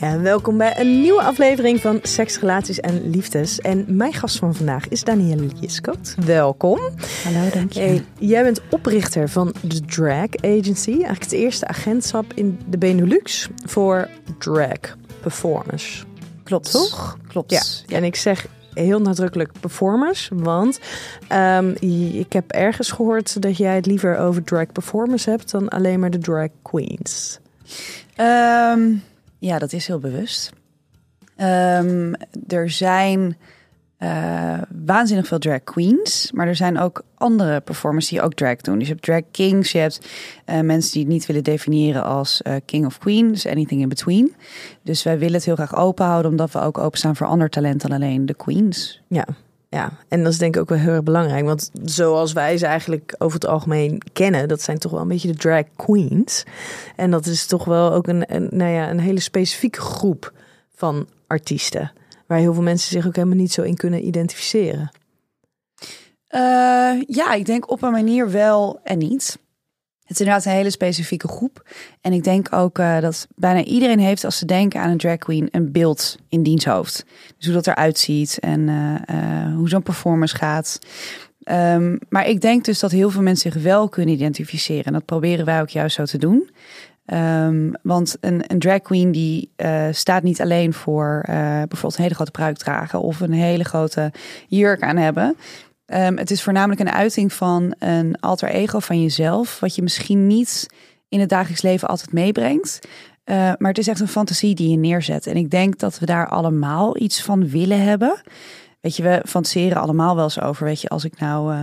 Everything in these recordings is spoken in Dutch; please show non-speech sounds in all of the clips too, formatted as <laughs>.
Ja, welkom bij een nieuwe aflevering van Seks, Relaties en Liefdes. En mijn gast van vandaag is Danielle Jiskot. Welkom. Hallo, dank je. Hey, jij bent oprichter van de Drag Agency. Eigenlijk het eerste agentschap in de Benelux voor drag performers. Klopt. Toch? Klopt. Ja. En ik zeg heel nadrukkelijk performers, want um, ik heb ergens gehoord dat jij het liever over drag performers hebt dan alleen maar de drag queens. Um, ja, dat is heel bewust. Um, er zijn uh, waanzinnig veel drag queens, maar er zijn ook andere performers die ook drag doen. Dus je hebt drag kings, je hebt uh, mensen die het niet willen definiëren als uh, king of queen, dus anything in between. Dus wij willen het heel graag open houden, omdat we ook openstaan voor ander talent dan alleen de queens. Ja, ja, en dat is denk ik ook wel heel erg belangrijk. Want zoals wij ze eigenlijk over het algemeen kennen, dat zijn toch wel een beetje de drag queens. En dat is toch wel ook een, nou ja, een hele specifieke groep van artiesten. Waar heel veel mensen zich ook helemaal niet zo in kunnen identificeren. Uh, ja, ik denk op een manier wel en niet. Het is inderdaad een hele specifieke groep. En ik denk ook uh, dat bijna iedereen heeft, als ze denken aan een drag queen, een beeld in diens hoofd. Dus hoe dat eruit ziet en uh, hoe zo'n performance gaat. Um, maar ik denk dus dat heel veel mensen zich wel kunnen identificeren. En dat proberen wij ook juist zo te doen. Um, want een, een, drag queen die staat niet alleen voor bijvoorbeeld een hele grote pruik dragen of een hele grote jurk aan hebben. Um, het is voornamelijk een uiting van een alter ego van jezelf, wat je misschien niet in het dagelijks leven altijd meebrengt. Uh, maar het is echt een fantasie die je neerzet. En ik denk dat we daar allemaal iets van willen hebben. Weet je, we fantaseren allemaal wel eens over. Weet je, als ik nou uh,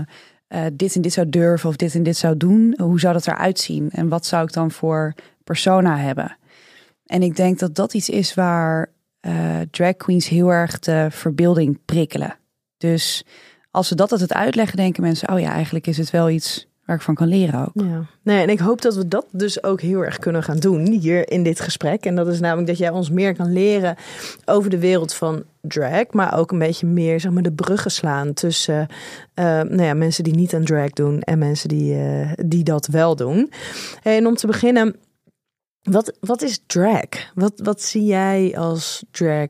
uh, dit en dit zou durven of dit en dit zou doen, hoe zou dat eruit zien? En wat zou ik dan voor persona hebben? En ik denk dat dat iets is waar drag queens heel erg de verbeelding prikkelen. Dus als ze dat het uitleggen, denken mensen: oh ja, eigenlijk is het wel iets waar ik van kan leren ook. Ja. Nee, en ik hoop dat we dat dus ook heel erg kunnen gaan doen hier in dit gesprek. En dat is namelijk dat jij ons meer kan leren over de wereld van drag, maar ook een beetje meer zeg maar, de bruggen slaan tussen uh, nou ja, mensen die niet aan drag doen en mensen die, uh, die dat wel doen. En om te beginnen, wat, wat is drag? Wat, wat zie jij als drag?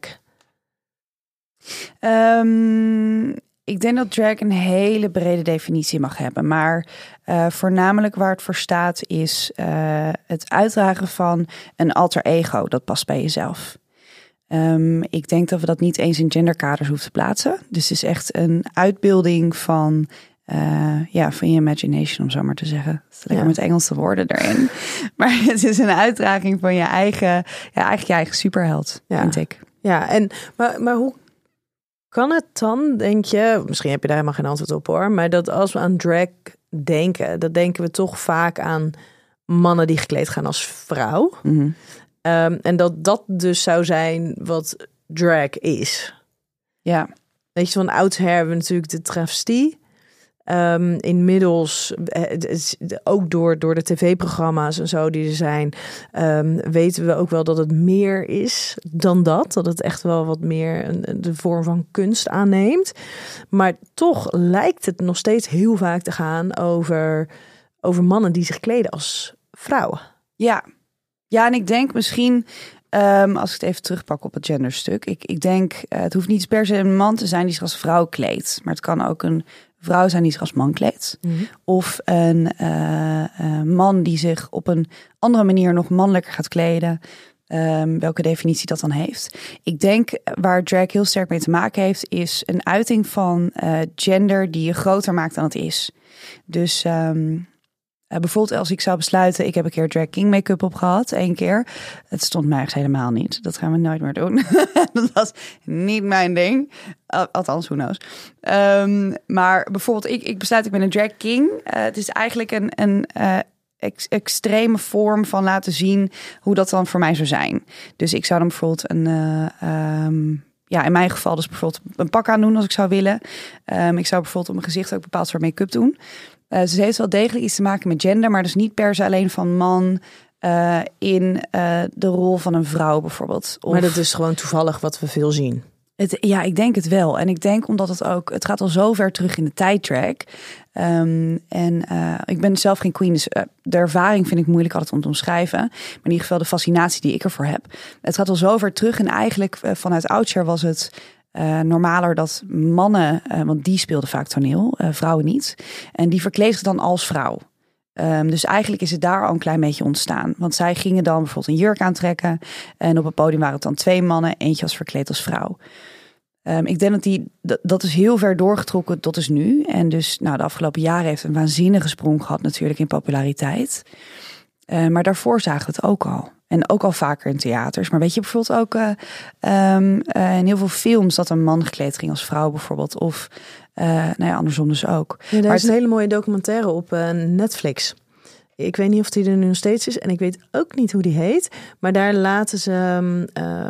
Um, ik denk dat drag een hele brede definitie mag hebben. Maar uh, voornamelijk waar het voor staat is uh, het uitdragen van een alter ego. Dat past bij jezelf. Um, ik denk dat we dat niet eens in genderkaders hoeven te plaatsen. Dus het is echt een uitbeelding van, uh, ja, van je imagination, om zo maar te zeggen. Het is lekker ja. met Engelse woorden erin. <laughs> maar het is een uitdraging van je eigen, ja, eigenlijk je eigen superheld, ja. vind ik. Ja, en, maar, maar hoe kan het dan, denk je, misschien heb je daar helemaal geen antwoord op hoor, maar dat als we aan drag denken, dan denken we toch vaak aan mannen die gekleed gaan als vrouw. Mm -hmm. um, en dat dat dus zou zijn wat drag is. Ja. Weet je, van oudsher hebben we natuurlijk de travestie. Um, inmiddels, ook door, door de tv-programma's en zo die er zijn, um, weten we ook wel dat het meer is dan dat. Dat het echt wel wat meer een, de vorm van kunst aanneemt. Maar toch lijkt het nog steeds heel vaak te gaan over, over mannen die zich kleden als vrouwen. Ja. ja, en ik denk misschien Um, als ik het even terugpak op het genderstuk. Ik, ik denk, uh, het hoeft niet per se een man te zijn die zich als vrouw kleedt. Maar het kan ook een vrouw zijn die zich als man kleedt. Mhm. Mm -hmm. Of een uh, uh, man die zich op een andere manier nog mannelijker gaat kleden. Um, welke definitie dat dan heeft. Ik denk waar drag heel sterk mee te maken heeft, is een uiting van uh, gender die je groter maakt dan het is. Dus um, Uh, bijvoorbeeld als ik zou besluiten, ik heb een keer drag king make-up op gehad, één keer. Het stond mij eigenlijk helemaal niet. Dat gaan we nooit meer doen. <laughs> dat was niet mijn ding. Althans, who knows. Um, maar bijvoorbeeld, ik, ik besluit, ik ben een drag king. Uh, het is eigenlijk een, een ex extreme vorm van laten zien hoe dat dan voor mij zou zijn. Dus ik zou dan bijvoorbeeld een... Um, ja, in mijn geval dus bijvoorbeeld een pak aan doen als ik zou willen. Um, ik zou bijvoorbeeld op mijn gezicht ook bepaald soort make-up doen. Uh, ze heeft wel degelijk iets te maken met gender, maar dus niet per se alleen van man uh, in uh, de rol van een vrouw bijvoorbeeld. Of... Maar dat is gewoon toevallig wat we veel zien. Het, ja, ik denk het wel. En ik denk omdat het ook, het gaat al zo ver terug in de tijdtrack. Um, en uh, ik ben zelf geen queen, dus uh, de ervaring vind ik moeilijk altijd om te omschrijven. Maar in ieder geval de fascinatie die ik ervoor heb. Het gaat al zo ver terug en eigenlijk uh, vanuit oudsher was het uh, normaler dat mannen, uh, want die speelden vaak toneel, uh, vrouwen niet. En die verkleedden dan als vrouw. Um, dus eigenlijk is het daar al een klein beetje ontstaan. Want zij gingen dan bijvoorbeeld een jurk aantrekken. En op het podium waren het dan twee mannen. Eentje was verkleed als vrouw. Um, ik denk dat die, dat is heel ver doorgetrokken tot is nu. En dus nou, de afgelopen jaren heeft een waanzinnige sprong gehad natuurlijk in populariteit. Uh, maar daarvoor zagen we het ook al. En ook al vaker in theaters. Maar weet je bijvoorbeeld ook uh, um, uh, in heel veel films dat een man gekleed ging als vrouw bijvoorbeeld. Of nou ja, andersom dus ook. Ja, er is een hele mooie documentaire op Netflix. Ik weet niet of die er nu nog steeds is. En ik weet ook niet hoe die heet. Maar daar laten ze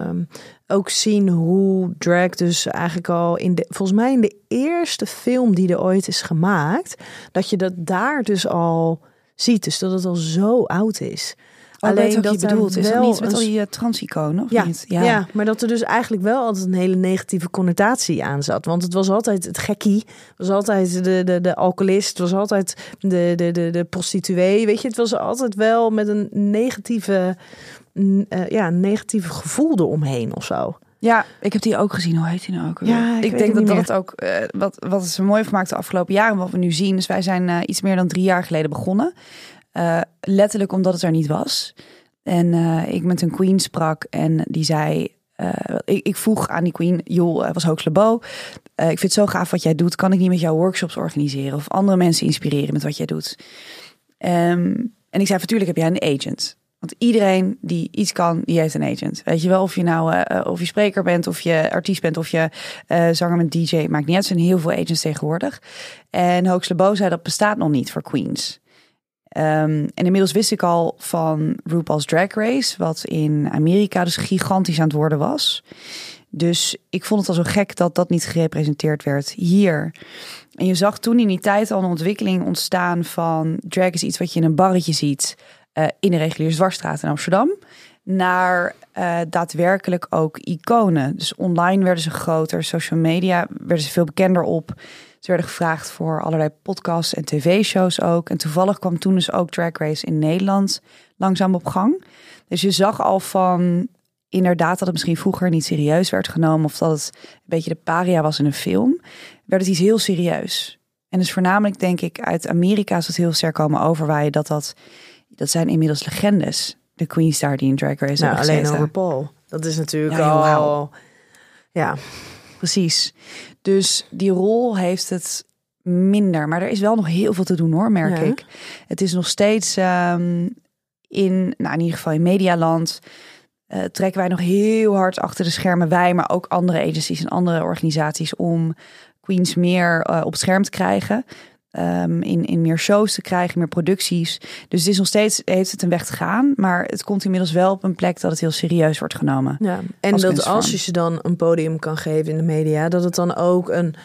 um, ook zien hoe drag dus eigenlijk al in de... Volgens mij in de eerste film die er ooit is gemaakt. Dat je dat daar dus al ziet. Dus dat het al zo oud is. Oh, Alleen dat je bedoelt, is niet met al die uh, transiconen of ja, niet? Ja. ja, maar dat er dus eigenlijk wel altijd een hele negatieve connotatie aan zat. Want het was altijd het gekkie, het was altijd de, de, de alcoholist, het was altijd de, de, de, de prostituee. Weet je, het was altijd wel met een negatieve, uh, ja, negatieve gevoel eromheen of zo. Ja, ik heb die ook gezien. Hoe heet die nou ook? Ja, ik, ik denk dat dat het ook uh, wat, wat zo mooi van maakt de afgelopen jaren, wat we nu zien. Dus wij zijn uh, iets meer dan drie jaar geleden begonnen. Uh, letterlijk omdat het er niet was. En ik met een queen sprak en die zei... Ik, ik, vroeg aan die queen, joh, was Hoax Lebo. ik vind het zo gaaf wat jij doet. Kan ik niet met jou workshops organiseren? Of andere mensen inspireren met wat jij doet? Um, en ik zei, natuurlijk heb jij een agent. Want iedereen die iets kan, die heeft een agent. Weet je wel, of je nou uh, of je spreker bent, of je artiest bent, of je uh, zanger met DJ, maakt niet uit. Er zijn heel veel agents tegenwoordig. En Hoax Lebo zei dat bestaat nog niet voor queens. Um, en inmiddels wist ik al van RuPaul's Drag Race, wat in Amerika dus gigantisch aan het worden was. Dus ik vond het al zo gek dat dat niet gerepresenteerd werd hier. En je zag toen in die tijd al een ontwikkeling ontstaan van drag is iets wat je in een barretje ziet uh, in de reguliere dwarsstraat in Amsterdam. Naar uh, daadwerkelijk ook iconen. Dus online werden ze groter, social media werden ze veel bekender op. Ze werden gevraagd voor allerlei podcasts en tv-shows ook. En toevallig kwam toen dus ook Drag Race in Nederland langzaam op gang. Dus je zag al van inderdaad dat het misschien vroeger niet serieus werd genomen. Of dat het een beetje de paria was in een film. Werd het iets heel serieus. En dus voornamelijk denk ik uit Amerika is het heel sterk komen overwaaien dat dat... Dat zijn inmiddels legendes. De Queen Star die in Drag Race nou, alleen over Paul. Dat is natuurlijk ja, al... Ja, precies. Dus die rol heeft het minder. Maar er is wel nog heel veel te doen hoor, merk ja. ik. Het is nog steeds um, in, nou in ieder geval in Medialand... Uh, trekken wij nog heel hard achter de schermen. Wij, maar ook andere agencies en andere organisaties... om queens meer uh, op scherm te krijgen. Um, in, in meer shows te krijgen, meer producties. Dus het is nog steeds, heeft het een weg te gaan. Maar het komt inmiddels wel op een plek dat het heel serieus wordt genomen. Ja, en als dat kunstvorm. als je ze dan een podium kan geven in de media, dat het dan ook een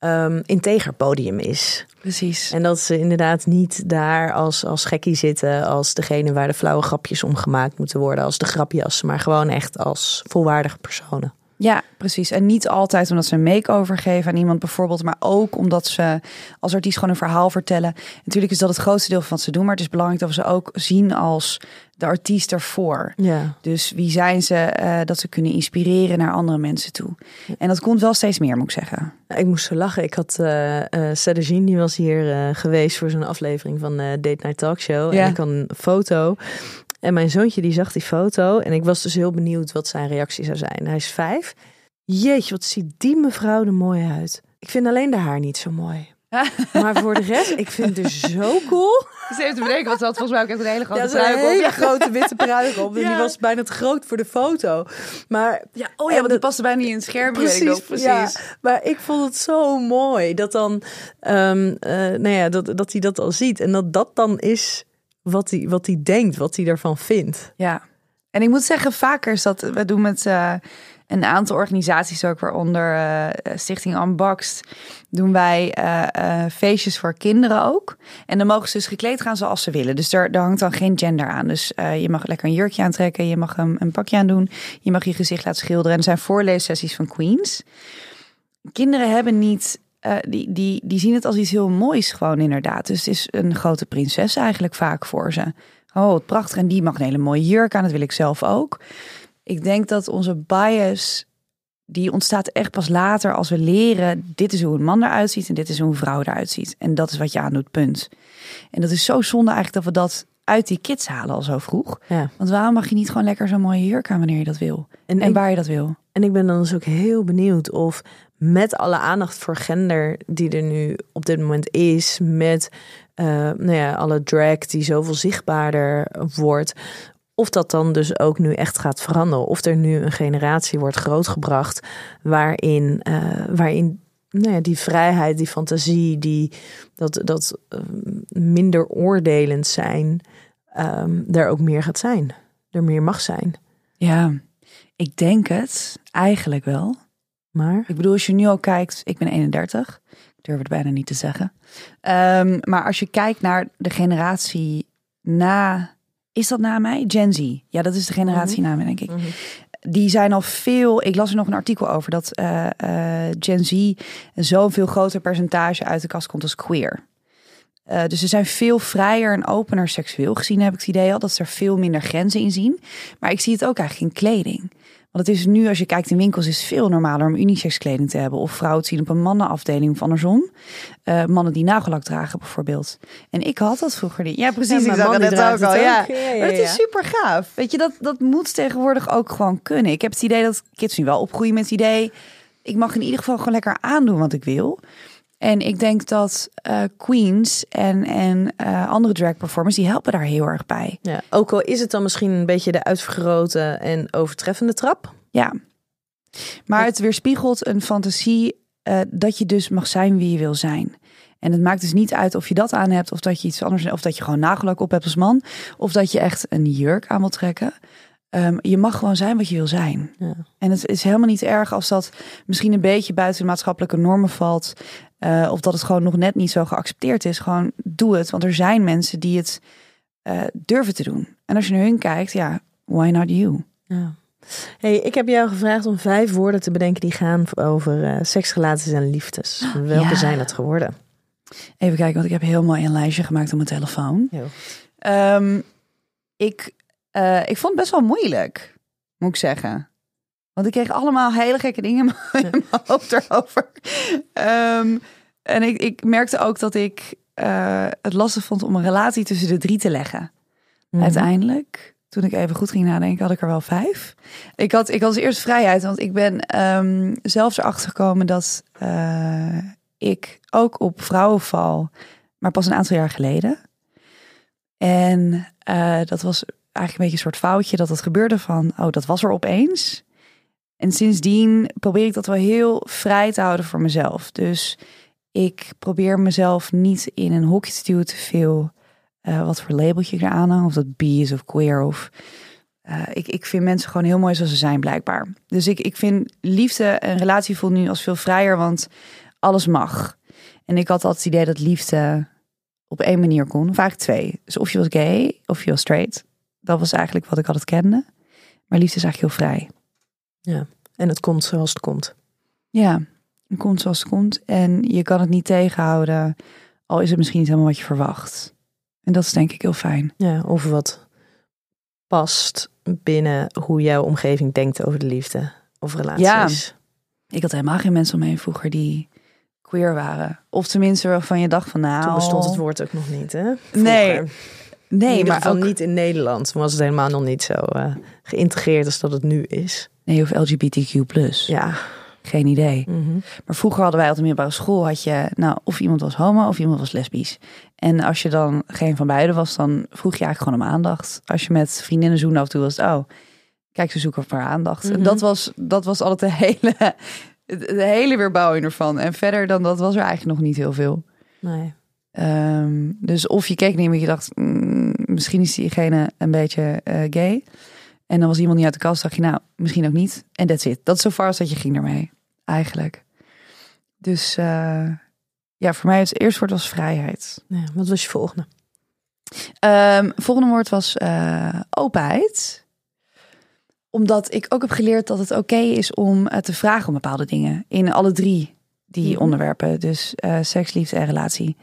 um, integer podium is. Precies. En dat ze inderdaad niet daar als, als gekkie zitten, als degene waar de flauwe grapjes om gemaakt moeten worden, als de grapjas, maar gewoon echt als volwaardige personen. Ja, precies. En niet altijd omdat ze een make-over geven aan iemand bijvoorbeeld, maar ook omdat ze als artiest gewoon een verhaal vertellen. Natuurlijk is dat het grootste deel van wat ze doen, maar het is belangrijk dat we ze ook zien als de artiest ervoor. Ja. Dus wie zijn ze, uh, dat ze kunnen inspireren naar andere mensen toe. En dat komt wel steeds meer, moet ik zeggen. Ik moest zo lachen. Ik had uh, uh die was hier uh, geweest voor zo'n aflevering van Date Night Talk Show. Ja. En ik had een foto en mijn zoontje die zag die foto en ik was dus heel benieuwd wat zijn reactie zou zijn. Hij is vijf. Jeetje, wat ziet die mevrouw er mooi uit. Ik vind alleen de haar niet zo mooi. <laughs> Maar voor de rest, ik vind het dus zo cool. Ze heeft te bedenken, want ze had volgens mij ook echt een hele grote Ja, pruik op. hele grote witte pruik op. En Ja. die was bijna te groot voor de foto. Maar Ja, oh ja, want die paste bijna niet in het scherm. ik nog, Precies, ja. Maar ik vond het zo mooi dat dan, ehm, eh, nou ja, dat, dat hij dat al ziet. En dat dat dan is wat hij, wat denkt, wat hij ervan vindt. Ja, en ik moet zeggen, vaker is dat, we doen met eh, een aantal organisaties ook, waaronder eh, Stichting Unboxed, doen wij eh, feestjes voor kinderen ook. En dan mogen ze dus gekleed gaan zoals ze willen. Dus er, er hangt dan geen gender aan. Dus je mag lekker een jurkje aantrekken, je mag een, een pakje aandoen, je mag je gezicht laten schilderen. En er zijn voorleessessies van Queens. Kinderen hebben niet... eh, die, die, die zien het als iets heel moois gewoon inderdaad. Dus het is een grote prinses eigenlijk vaak voor ze. Oh, wat prachtig. En die mag een hele mooie jurk aan. Dat wil ik zelf ook. Ik denk dat onze bias, die ontstaat echt pas later als we leren... dit is hoe een man eruit ziet en dit is hoe een vrouw eruit ziet. En dat is wat je aandoet, punt. En dat is zo zonde eigenlijk dat we dat uit die kids halen al zo vroeg. Ja. Want waarom mag je niet gewoon lekker zo'n mooie jurk aan wanneer je dat wil? En, En ik, waar je dat wil? en ik ben dan dus ook heel benieuwd of met alle aandacht voor gender die er nu op dit moment is, met eh, nou ja, alle drag die zoveel zichtbaarder wordt, of dat dan dus ook nu echt gaat veranderen. Of er nu een generatie wordt grootgebracht waarin, eh, waarin nou ja, die vrijheid, die fantasie, die, dat, dat eh, minder oordelend zijn, ehm er ook meer gaat zijn. Er meer mag zijn. Ja, ik denk het eigenlijk wel. Maar Ik bedoel, als je nu al kijkt, ik ben 31, ik durf het bijna niet te zeggen. Ehm, maar als je kijkt naar de generatie na, is dat na mij? Gen Z. Ja, dat is de generatie na mij, denk ik. Die zijn al veel, ik las er nog een artikel over, dat eh, Gen Z een zoveel groter percentage uit de kast komt als queer. Eh, dus ze zijn veel vrijer en opener seksueel gezien, heb ik het idee al. Dat ze er veel minder grenzen in zien. Maar ik zie het ook eigenlijk in kleding. Want het is nu, als je kijkt in winkels, is het veel normaler om unisex kleding te hebben. Of vrouwen te zien op een mannenafdeling of andersom. Eh, mannen die nagellak dragen bijvoorbeeld. En ik had dat vroeger niet. Ja, precies. Ja, ik zag het draagt ook al. het Ja. dat ja. is super gaaf. Weet je, dat, dat moet tegenwoordig ook gewoon kunnen. Ik heb het idee dat kids nu wel opgroeien met het idee... ik mag in ieder geval gewoon lekker aandoen wat ik wil. En ik denk dat eh, Queens en, en eh, andere drag performers... die helpen daar heel erg bij. ja, ook al is het dan misschien een beetje de uitvergrote en overtreffende trap. Ja. Maar het weerspiegelt een fantasie eh, dat je dus mag zijn wie je wil zijn. En het maakt dus niet uit of je dat aan hebt, of dat je iets anders, of dat je gewoon nagellak op hebt als man, of dat je echt een jurk aan wil trekken. Ehm, je mag gewoon zijn wat je wil zijn. Ja. En het is helemaal niet erg als dat misschien een beetje buiten de maatschappelijke normen valt. eh, of dat het gewoon nog net niet zo geaccepteerd is. Gewoon doe het. Want er zijn mensen die het eh, durven te doen. En als je naar hun kijkt, ja, why not you? Ja. Hey, ik heb jou gevraagd om vijf woorden te bedenken die gaan over eh seks, relaties en liefdes. Welke Ja. zijn het geworden? Even kijken, want ik heb heel mooi een lijstje gemaakt op mijn telefoon. Ehm, ik, eh, ik vond het best wel moeilijk, moet ik zeggen. Want ik kreeg allemaal hele gekke dingen in mijn- hoofd erover. Ehm, en ik, ik merkte ook dat ik eh, het lastig vond om een relatie tussen de drie te leggen. Mhm. Uiteindelijk, toen ik even goed ging nadenken, had ik er wel vijf. Ik had, ik had als eerst vrijheid, want ik ben ehm, zelfs erachter gekomen dat eh, ik ook op vrouwen val, maar pas een aantal jaar geleden. En dat was eigenlijk een beetje een soort foutje dat het gebeurde van, oh, dat was er opeens. En sindsdien probeer ik dat wel heel vrij te houden voor mezelf. Dus ik probeer mezelf niet in een hokje te duwen te veel eh, wat voor labeltje ik eraan. Of dat bi is of queer of... eh, ik, ik vind mensen gewoon heel mooi zoals ze zijn blijkbaar. Dus ik, ik vind liefde en relatie voelt nu als veel vrijer, want alles mag. En ik had altijd het idee dat liefde op één manier kon. Eigenlijk twee. Dus of je was gay of je was straight. Dat was eigenlijk wat ik altijd kende. Maar liefde is eigenlijk heel vrij. En het komt zoals het komt. Ja, het komt zoals het komt. En je kan het niet tegenhouden. Al is het misschien niet helemaal wat je verwacht. En dat is denk ik heel fijn. Ja, of wat past binnen hoe jouw omgeving denkt over de liefde of relaties. Ik had helemaal geen mensen om me heen vroeger die queer waren. Of tenminste waarvan je dacht van nou... Toen bestond het woord ook nog niet, hè? Vroeger. Nee, in Nee, ieder maar ook, niet in Nederland. Toen was het helemaal nog niet zo eh, geïntegreerd als dat het nu is. nee, of LGBTQ+. Ja, Geen idee. Mhm. Maar vroeger hadden wij op de middelbare school, had je, nou, of iemand was homo of iemand was lesbisch. En als je dan geen van beiden was, dan vroeg je eigenlijk gewoon om aandacht. Als je met vriendinnen zoende af en toe was het, oh, kijk, ze zoeken voor aandacht. En Mhm. dat was, dat was altijd de <laughs> hele, de hele weerbouwing ervan. En verder dan dat was er eigenlijk nog niet heel veel. Nee. Ehm, dus of je keek niet meer, je dacht, mm, misschien is diegene een beetje eh, gay. En dan was iemand niet uit de kast, dacht je, nou, misschien ook niet. En that's it. Dat is zo far als dat je ging ermee, eigenlijk. Dus eh, ja, voor mij het eerste woord was vrijheid. Ja, wat was je volgende? Ehm, volgende woord was eh, openheid. Omdat ik ook heb geleerd dat het oké is om te vragen om bepaalde dingen. In alle drie die Mhm. onderwerpen. Dus seks, liefde en relatie.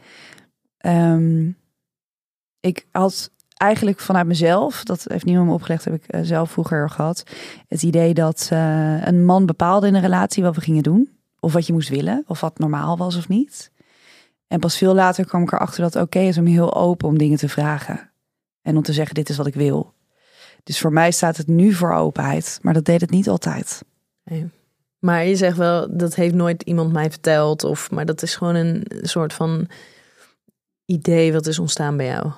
Ehm, ik had eigenlijk vanuit mezelf, dat heeft niemand me opgelegd, heb ik eh, zelf vroeger gehad. Het idee dat eh, een man bepaalde in een relatie wat we gingen doen. Of wat je moest willen. Of wat normaal was of niet. En pas veel later kwam ik erachter dat oké is om heel open om dingen te vragen. En om te zeggen, dit is wat ik wil. Dus voor mij staat het nu voor openheid. Maar dat deed het niet altijd. Maar je zegt wel, dat heeft nooit iemand mij verteld. Of, maar dat is gewoon een soort van idee wat is ontstaan bij jou.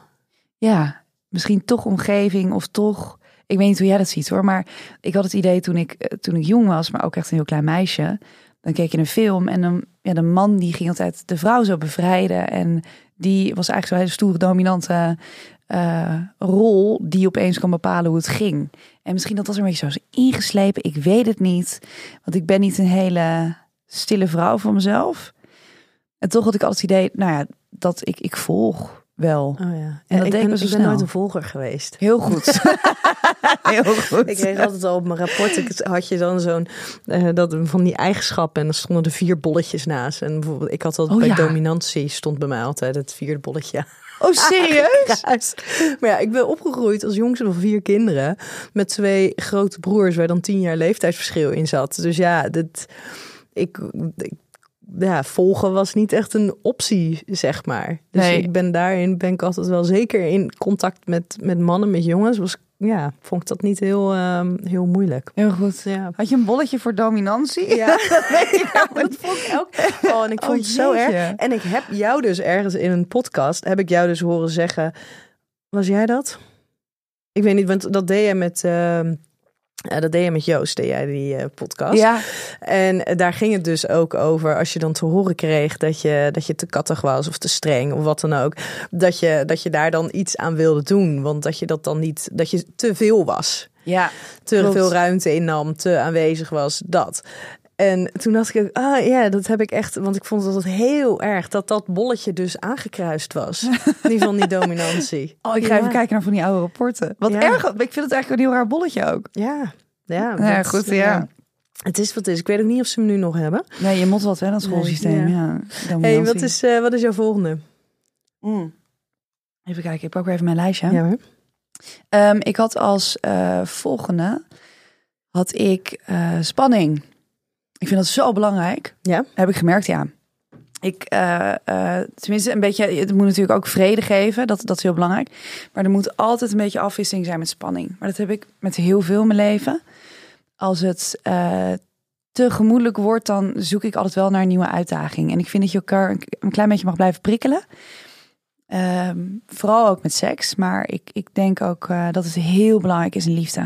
Ja, misschien toch omgeving of toch... Ik weet niet hoe jij dat ziet hoor. Maar ik had het idee toen ik, eh, toen ik jong was, maar ook echt een heel klein meisje. Dan keek je een film en dan, ja, de man die ging altijd de vrouw zo bevrijden. En die was eigenlijk zo'n hele stoere, dominante eh, rol die opeens kan bepalen hoe het ging. En misschien dat was er een beetje zo ingeslepen. Ik weet het niet. Want ik ben niet een hele stille vrouw van mezelf. En toch had ik altijd het idee, nou ja, dat ik, ik volg wel. Oh ja. En dat ik ben, ik nooit een volger geweest. Heel goed. <laughs> <laughs> Heel goed. Ik kreeg altijd al op mijn rapport, ik- had je dan zo'n, eh, dat van die eigenschappen en dan stonden er vier bolletjes naast. En bijvoorbeeld, ik had altijd Oh bij ja. dominantie stond bij mij altijd het vierde bolletje. Oh, serieus? <laughs> Maar ja, ik ben opgegroeid als jongste van vier kinderen. Met twee grote broers waar dan tien jaar leeftijdsverschil in zat. Dus ja, dit, ik, ik- ja, volgen was niet echt een optie, zeg maar. Dus Nee. ik ben daarin, ben ik altijd wel zeker in contact met, met mannen, met jongens. Was, ja, vond ik dat niet heel, ehm, heel moeilijk. Heel goed. Ja. Had je een bolletje voor dominantie? Ja, <laughs> dat vond ik ook. Oh, en ik vond Oh, het zo jeetje. erg. En ik heb jou dus ergens in een podcast, heb ik jou dus horen zeggen, was jij dat? Ik weet niet, want dat deed je met, ehm, eh, dat deed je met Joost, deed jij die eh, podcast. Ja. En eh, daar ging het dus ook over, als je dan te horen kreeg dat je, dat je te kattig was of te streng of wat dan ook, dat je, dat je daar dan iets aan wilde doen. Want dat je dat dan niet, dat je te veel was Ja. te Klopt. veel ruimte innam, te aanwezig was, dat. En toen dacht ik, ah ja, dat heb ik echt, want ik vond het heel erg dat dat bolletje dus aangekruist was. Die van die dominantie. <laughs> Oh, ik ga Ja. even kijken naar van die oude rapporten. Wat Ja. erg. Ik vind het eigenlijk een heel raar bolletje ook. Ja, ja, Ja, dat- goed, ja. Het is wat het is. Ik weet ook niet of ze hem nu nog hebben. Nee, je moet wat wel, dat schoolsysteem. Nee, ja. hey, wat is, eh, wat is jouw volgende? Mm. Even kijken, ik pak weer even mijn lijstje. Ja, hoor. Ehm, ik had als eh, volgende had ik eh, spanning. Ik vind dat zo belangrijk. Ja? Heb ik gemerkt, ja. Ik, eh, eh, tenminste, een beetje, het moet natuurlijk ook vrede geven. Dat, dat is heel belangrijk. Maar er moet altijd een beetje afwisseling zijn met spanning. Maar dat heb ik met heel veel in mijn leven. Als het eh, te gemoedelijk wordt, dan zoek ik altijd wel naar een nieuwe uitdaging. En ik vind dat je elkaar een- klein beetje mag blijven prikkelen. Ehm, vooral ook met seks. Maar ik, ik denk ook dat het heel belangrijk is in liefde.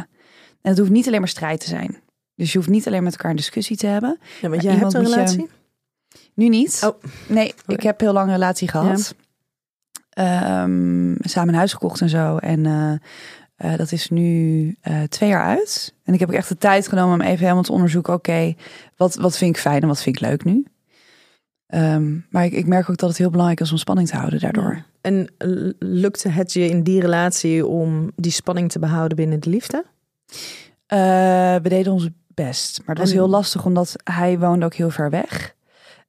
En het hoeft niet alleen maar strijd te zijn. Dus je hoeft niet alleen met elkaar een discussie te hebben. ja want jij hebt een je- relatie? Nu niet. Oh. Nee, ik heb heel lang een relatie gehad. Ehm, samen een huis gekocht en zo. En eh, eh, dat is nu eh, twee jaar uit. En ik heb ook echt de tijd genomen om even helemaal te onderzoeken. Oké, wat, wat vind ik fijn en wat vind ik leuk nu? Ehm, maar ik, ik merk ook dat het heel belangrijk is om spanning te houden daardoor. En lukte het je in die relatie om die spanning te behouden binnen de liefde? We deden ons best. Maar het was En- heel lastig omdat hij woonde ook heel ver weg.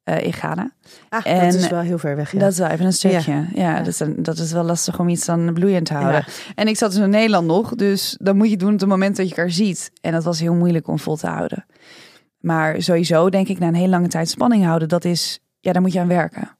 eh, in Ghana. Ah, En- dat is wel heel ver weg. Ja. Dat is wel even een stukje. Ja, Ja. Dat, is, dat wel lastig om iets dan bloeiend te houden. En ik zat dus in Nederland nog, dus dan moet je het doen op het moment dat je elkaar ziet. En dat was heel moeilijk om vol te houden. Maar sowieso denk ik na een hele lange tijd spanning houden, dat is, ja, daar moet je aan werken.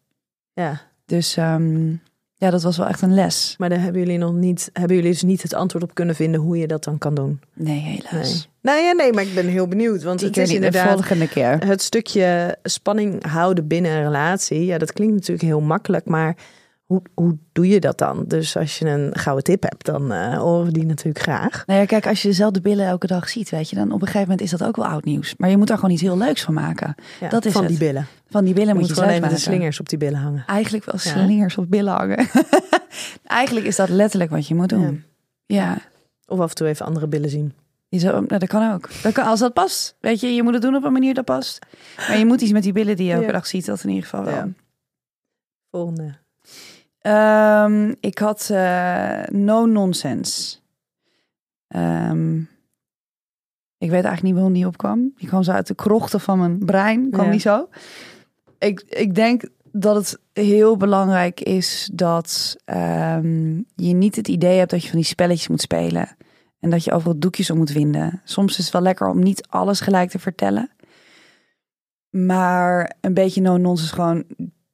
ja. Dus ehm, ja, Ja, dat was wel echt een les. Maar daar hebben jullie nog niet, hebben jullie dus niet het antwoord op kunnen vinden hoe je dat dan kan doen? Nee, helaas. Nee, nee, ja, nee maar ik ben heel benieuwd. Want het is de inderdaad volgende keer. het stukje spanning houden binnen een relatie. Ja, dat klinkt natuurlijk heel makkelijk, maar hoe, hoe doe je dat dan? Dus als je een gouden tip hebt, dan eh horen we die natuurlijk graag. Nou ja, kijk, als je dezelfde billen elke dag ziet, weet je, dan op een gegeven moment is dat ook wel oud nieuws. Maar je moet daar gewoon iets heel leuks van maken. Ja, Dat is van het. die billen. Van die billen Je moet moet je gewoon even de slingers op die billen hangen. Eigenlijk wel Ja. slingers op billen hangen. <laughs> Eigenlijk is dat letterlijk wat je moet doen. Ja. Of af en toe even andere billen zien. Je zou, nou, dat kan ook. Dat kan, als dat past. Weet je, je moet het doen op een manier dat past. Maar je moet iets met die billen die je elke Ja. dag ziet. Dat in ieder geval wel. Ja. Volgende. Ehm, ik had eh, no nonsense. Ehm, ik weet eigenlijk niet waarom die opkwam. Die kwam zo uit de krochten van mijn brein. Kwam Ja. die zo. Ik, ik denk dat het heel belangrijk is dat ehm, je niet het idee hebt dat je van die spelletjes moet spelen. En dat je overal doekjes om moet winden. Soms is het wel lekker om niet alles gelijk te vertellen. Maar een beetje no-nonsense gewoon...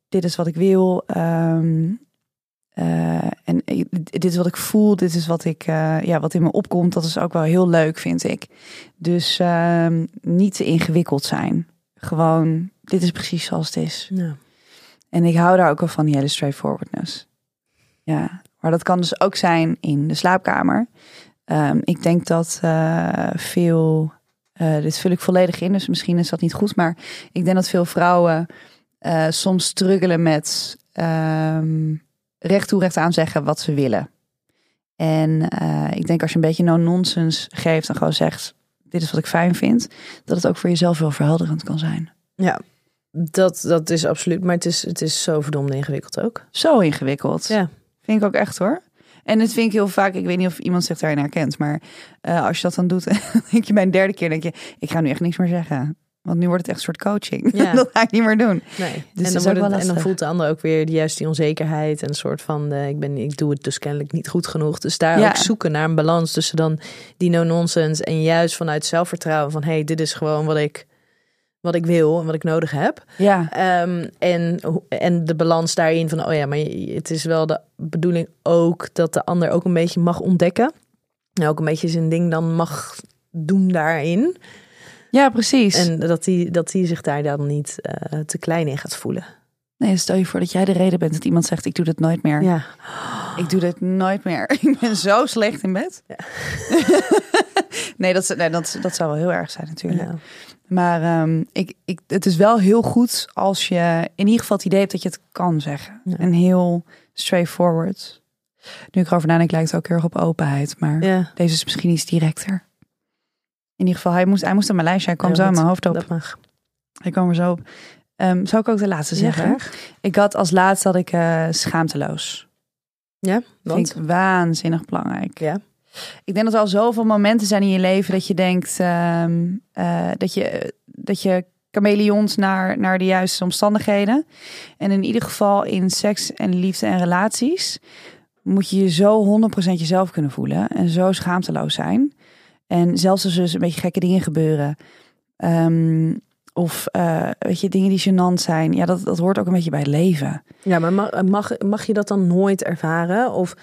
Dit is wat ik wil. ehm, eh, en dit is wat ik voel. Dit is wat, ik, eh, ja, wat in me opkomt. Dat is ook wel heel leuk, vind ik. Dus ehm, niet te ingewikkeld zijn. Gewoon, dit is precies zoals het is. Ja. En ik hou daar ook wel van, die hele straightforwardness. Ja, maar dat kan dus ook zijn in de slaapkamer. Ehm, ik denk dat eh, veel, eh, dit vul ik volledig in, dus misschien is dat niet goed, maar ik denk dat veel vrouwen eh, soms struggelen met ehm, recht toe recht aan zeggen wat ze willen. En ik denk als je een beetje no-nonsense geeft en gewoon zegt, dit is wat ik fijn vind, dat het ook voor jezelf wel verhelderend kan zijn. Ja, dat, dat is absoluut. Maar het is, het is zo verdomd ingewikkeld ook. Zo ingewikkeld. Ja. Vind ik ook echt hoor. En het vind ik heel vaak, ik weet niet of iemand zich daarin herkent, maar eh, als je dat dan doet, <laughs> dan denk je bij een derde keer, denk je, ik ga nu echt niks meer zeggen. Want nu wordt het echt een soort coaching. Ja. <laughs> dat ga ik niet meer doen. Nee. Dus en, dat dan wordt het, en dan voelt de ander ook weer juist die onzekerheid en een soort van eh, ik ben ik doe het dus kennelijk niet goed genoeg. Dus daar Ja. ook zoeken naar een balans tussen dan die no nonsense en juist vanuit zelfvertrouwen van hey, dit is gewoon wat ik wat ik wil en wat ik nodig heb. Ja, Ehm, en, en de balans daarin van, oh ja, maar het is wel de bedoeling ook dat de ander ook een beetje mag ontdekken. En ook een beetje zijn ding dan mag doen daarin. ja precies. En dat hij dat die zich daar dan niet eh, te klein in gaat voelen. nee, stel je voor dat jij de reden bent dat iemand zegt, ik doe dit nooit meer. Ja, Ik doe dit nooit meer. <laughs> Ik ben zo slecht in bed. Ja. <laughs> nee, dat, nee dat, dat zou wel heel erg zijn natuurlijk. ja. Maar ehm, ik, ik, het is wel heel goed als je in ieder geval het idee hebt dat je het kan zeggen. Ja. En heel straightforward. Nu ik erover nadenk, lijkt het ook heel erg op openheid. Maar ja deze is misschien iets directer. In ieder geval, hij moest, hij moest aan mijn lijstje. Hij kwam Ja, zo in dat- mijn hoofd op. dat mag. Hij kwam er zo op. Ehm, zou ik ook de laatste zeggen? ik had als laatste had ik eh, schaamteloos. Ja, want? Vind ik waanzinnig belangrijk. Ja. Ik denk dat er al zoveel momenten zijn in je leven dat je denkt ehm, eh, dat je dat je chameleont naar, naar de juiste omstandigheden. En in ieder geval in seks en liefde en relaties moet je je zo 100% jezelf kunnen voelen en zo schaamteloos zijn. En zelfs als er dus een beetje gekke dingen gebeuren. ehm, of eh, weet je, dingen die gênant zijn. Ja, dat, dat hoort ook een beetje bij het leven. Ja, maar mag, mag, mag je dat dan nooit ervaren? Of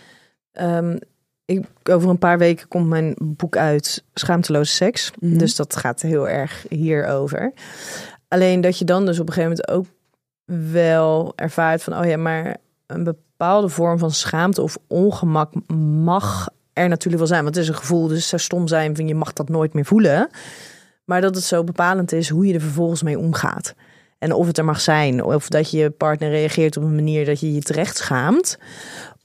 ehm, ik, over een paar weken komt mijn boek uit, Schaamteloze Seks. Mhm. Dus dat gaat heel erg hierover. Alleen dat je dan dus op een gegeven moment ook wel ervaart van... oh ja, maar een bepaalde vorm van schaamte of ongemak mag er natuurlijk wel zijn. Want het is een gevoel, dus zou stom zijn van je mag dat nooit meer voelen. Maar dat het zo bepalend is hoe je er vervolgens mee omgaat. En of het er mag zijn, of dat je partner reageert op een manier dat je je terecht schaamt.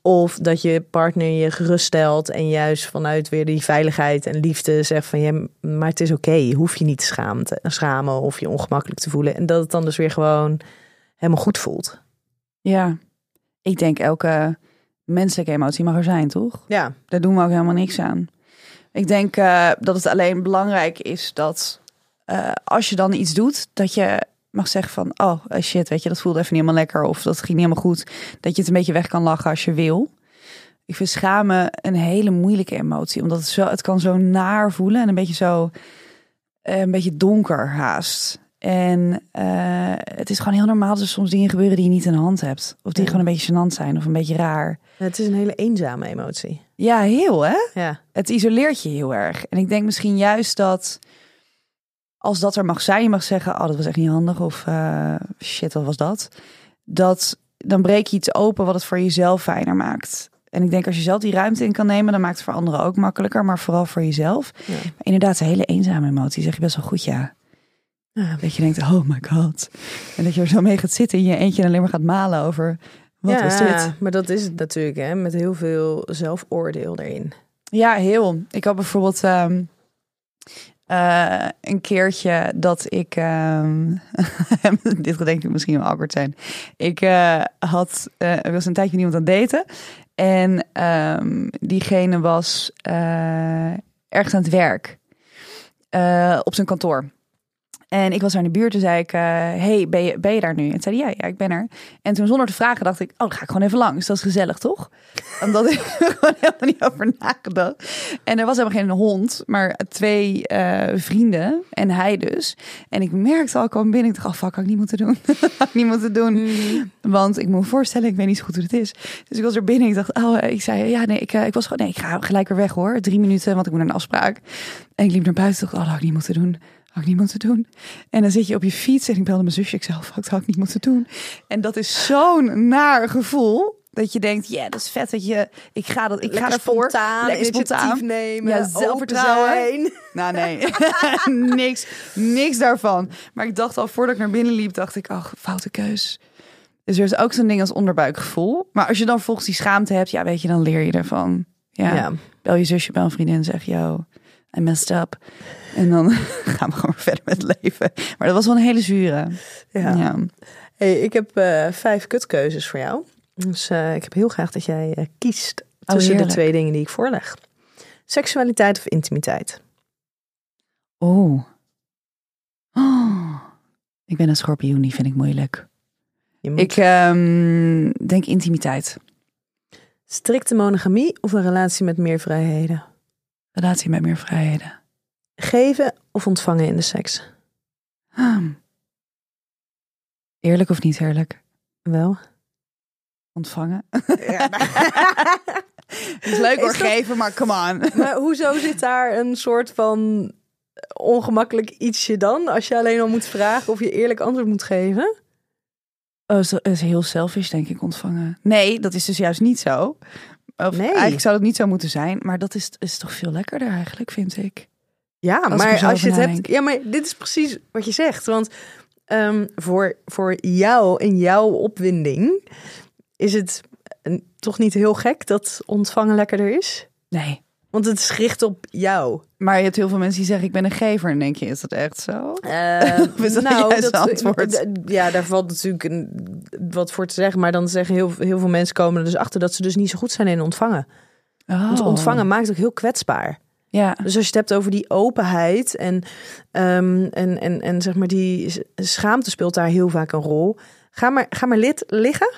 Of dat je partner je geruststelt en juist vanuit weer die veiligheid en liefde zegt van ja, maar het is oké, je hoeft je niet te schamen, te schamen of je ongemakkelijk te voelen. En dat het dan dus weer gewoon helemaal goed voelt. Ja, ik denk elke menselijke emotie mag er zijn, toch? Ja, Daar doen we ook helemaal niks aan. Ik denk eh, dat het alleen belangrijk is dat eh, als je dan iets doet, dat je mag zeggen van, oh shit, weet je, dat voelde even niet helemaal lekker of dat ging niet helemaal goed. Dat je het een beetje weg kan lachen als je wil. Ik vind schamen een hele moeilijke emotie, omdat het, zo, het kan zo naar voelen en een beetje zo, eh, een beetje donker haast. En eh, het is gewoon heel normaal dat er soms dingen gebeuren die je niet in de hand hebt. Of die Ja. gewoon een beetje gênant zijn of een beetje raar. Het is een hele eenzame emotie. Ja, heel hè? Ja. Het isoleert je heel erg. En ik denk misschien juist dat als dat er mag zijn, je mag zeggen, oh dat was echt niet handig of eh, shit, wat was dat? Dat dan breek je iets open wat het voor jezelf fijner maakt. En ik denk als je zelf die ruimte in kan nemen, dan maakt het voor anderen ook makkelijker, maar vooral voor jezelf. Ja. Maar inderdaad, een hele eenzame emotie, zeg je best wel goed ja. Ja. Dat je denkt, oh my god. En dat je er zo mee gaat zitten in je eentje en alleen maar gaat malen over, wat ja, was dit? maar dat is het natuurlijk, hè, met heel veel zelfoordeel erin. Ja, heel. Ik had bijvoorbeeld ehm, eh, een keertje dat ik. ehm, <laughs> dit gaat denk ik misschien wel awkward zijn. Ik eh, had. eh, er was een tijdje met iemand aan daten. En ehm, diegene was ergens aan het werk. op zijn kantoor. En ik was daar in de buurt, toen zei ik, eh, hey, ben je, ben je daar nu? En zei hij, ja, ja, ik ben er. En toen zonder te vragen dacht ik, oh, dan ga ik gewoon even langs. Dat is gezellig, toch? Omdat ik er <laughs> gewoon helemaal niet over nagedacht. En er was helemaal geen hond, maar twee eh, vrienden en hij dus. En ik merkte al, ik kwam binnen, ik dacht, oh fuck, had ik niet moeten doen. <laughs> had ik niet moeten doen. Want ik moet me voorstellen, ik weet niet zo goed hoe het is. Dus ik was er binnen, ik dacht, oh, eh, ik zei, ja, nee, ik, ik was gewoon, nee, ik ga gelijk weer weg hoor. Drie minuten, want ik moet naar een afspraak. En ik liep naar buiten, dacht, oh, dat had ik niet moeten doen. Had ik niet moeten doen. En dan zit je op je fiets en ik belde mijn zusje. Ik zei, fuck, dat had ik niet moeten doen. En dat is zo'n naar gevoel. Dat je denkt, ja, dat is vet dat je, ik ga dat, ik ga ervoor. spontaan, lekker spontaan. nemen, Ja, zelfvertrouwen. Nou, nee, <laughs> niks, niks daarvan. Maar ik dacht al, voordat ik naar binnen liep, dacht ik, ach, foute keus. Dus er is ook zo'n ding als onderbuikgevoel. Maar als je dan volgens die schaamte hebt, ja, weet je, dan leer je ervan. Ja, Ja. bel je zusje, bel een vriendin en zeg, yo, I messed up. En dan <laughs> gaan we gewoon verder met het leven. Maar dat was wel een hele zure. Ja. Ja. Hey, ik heb eh, vijf kutkeuzes voor jou. Dus eh, ik heb heel graag dat jij eh, kiest tussen de Oh, twee dingen die ik voorleg. Seksualiteit of intimiteit? Oh. oh. <gasps> Ik ben een schorpioen, die vind ik moeilijk. Moet Ik ehm, denk intimiteit. strikte monogamie of een relatie met meer vrijheden? Relatie met meer vrijheden. Geven of ontvangen in de seks? Hmm. Eerlijk of niet eerlijk? Wel. Ontvangen. <laughs> Ja, Het <laughs> is leuk hoor, Is dat- geven, maar come on. <laughs> Maar hoezo zit daar een soort van ongemakkelijk ietsje dan? Als je alleen al moet vragen of je eerlijk antwoord moet geven? Oh, is, is heel selfish, denk ik, ontvangen. Nee, dat is dus juist niet zo. Of Nee. eigenlijk zou het niet zo moeten zijn, maar dat is, is toch veel lekkerder eigenlijk, vind ik. Ja, Als ik maar als je het hebt. Ja, maar dit is precies wat je zegt. Want ehm, voor, voor jou en jouw opwinding is het toch niet heel gek dat ontvangen lekkerder is? Nee. Want het is gericht op jou. Maar je hebt heel veel mensen die zeggen, ik ben een gever. En denk je, is dat echt zo? Eh, Of <laughs> is dat een juiste antwoord? d- Ja, daar valt natuurlijk een, wat voor te zeggen. Maar dan zeggen heel, heel veel mensen komen er dus achter dat ze dus niet zo goed zijn in ontvangen. Want Oh. ontvangen maakt ook heel kwetsbaar. Ja. Dus als je het hebt over die openheid en, ehm, en, en, en zeg maar die schaamte speelt daar heel vaak een rol. Ga maar, ga maar lid liggen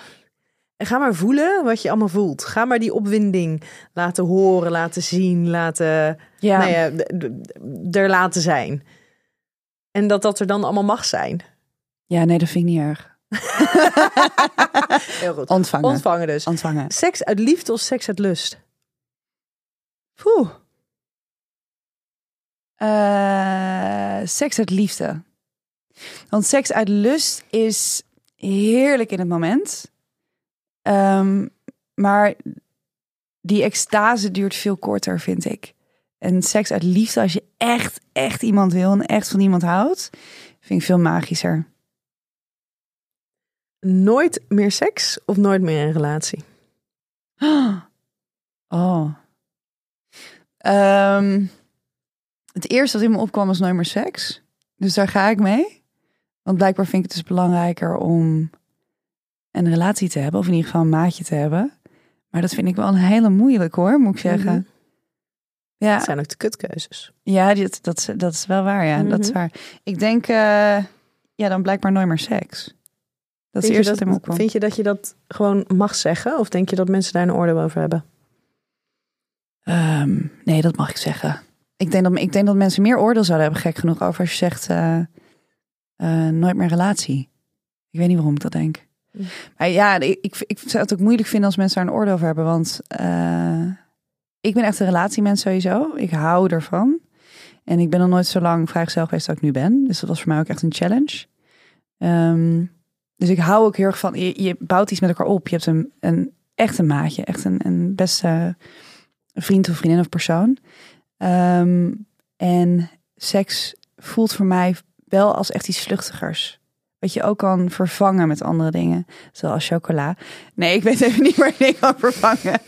en ga maar voelen wat je allemaal voelt. Ga maar die opwinding laten horen, laten zien, laten, Ja. nou ja, er laten zijn. En dat dat er dan allemaal mag zijn. ja, nee, dat vind ik niet erg. <laughs> Heel goed. Ontvangen. Ontvangen dus. Ontvangen. Seks uit liefde of seks uit lust? Poeh. Eh, seks uit liefde. Want seks uit lust is heerlijk in het moment. Ehm, maar die extase duurt veel korter, vind ik. En seks uit liefde, als je echt, echt iemand wil en echt van iemand houdt, vind ik veel magischer. Nooit meer seks of nooit meer een relatie? <gasps> Oh. Ehm, het eerste wat in me opkwam was nooit meer seks. Dus daar ga ik mee. Want blijkbaar vind ik het dus belangrijker om een relatie te hebben. Of in ieder geval een maatje te hebben. Maar dat vind ik wel een hele moeilijk hoor, moet ik zeggen. Mhm. Ja, Dat zijn ook de kutkeuzes. ja dat, is- dat is wel waar. Ja, dat is Mhm. waar. Ik denk, eh, ja, dan blijkbaar nooit meer seks. Dat is Vind me dat, opkwam. vind je dat je dat gewoon mag zeggen? Of denk je dat mensen daar een oordeel over hebben? Ehm, nee, dat mag ik zeggen. Ik denk, dat, ik denk dat mensen meer oordeel zouden hebben, gek genoeg, over als je zegt... eh, eh, nooit meer relatie. Ik weet niet waarom ik dat denk. Maar ja, ik, ik, zou het ook moeilijk vinden als mensen daar een oordeel over hebben. Want eh, ik ben echt een relatiemens sowieso. Ik hou ervan. En ik ben nog nooit zo lang vrijgezel geweest als ik nu ben. Dus dat was voor mij ook echt een challenge. Ehm, dus ik hou ook heel erg van, je, je bouwt iets met elkaar op. Je hebt een, een echt een maatje, echt een, een beste vriend of vriendin of persoon. Ehm, en seks voelt voor mij wel als echt iets vluchtigers. Wat je ook kan vervangen met andere dingen. Zoals chocola. Nee, ik weet even <laughs> niet waar je kan vervangen.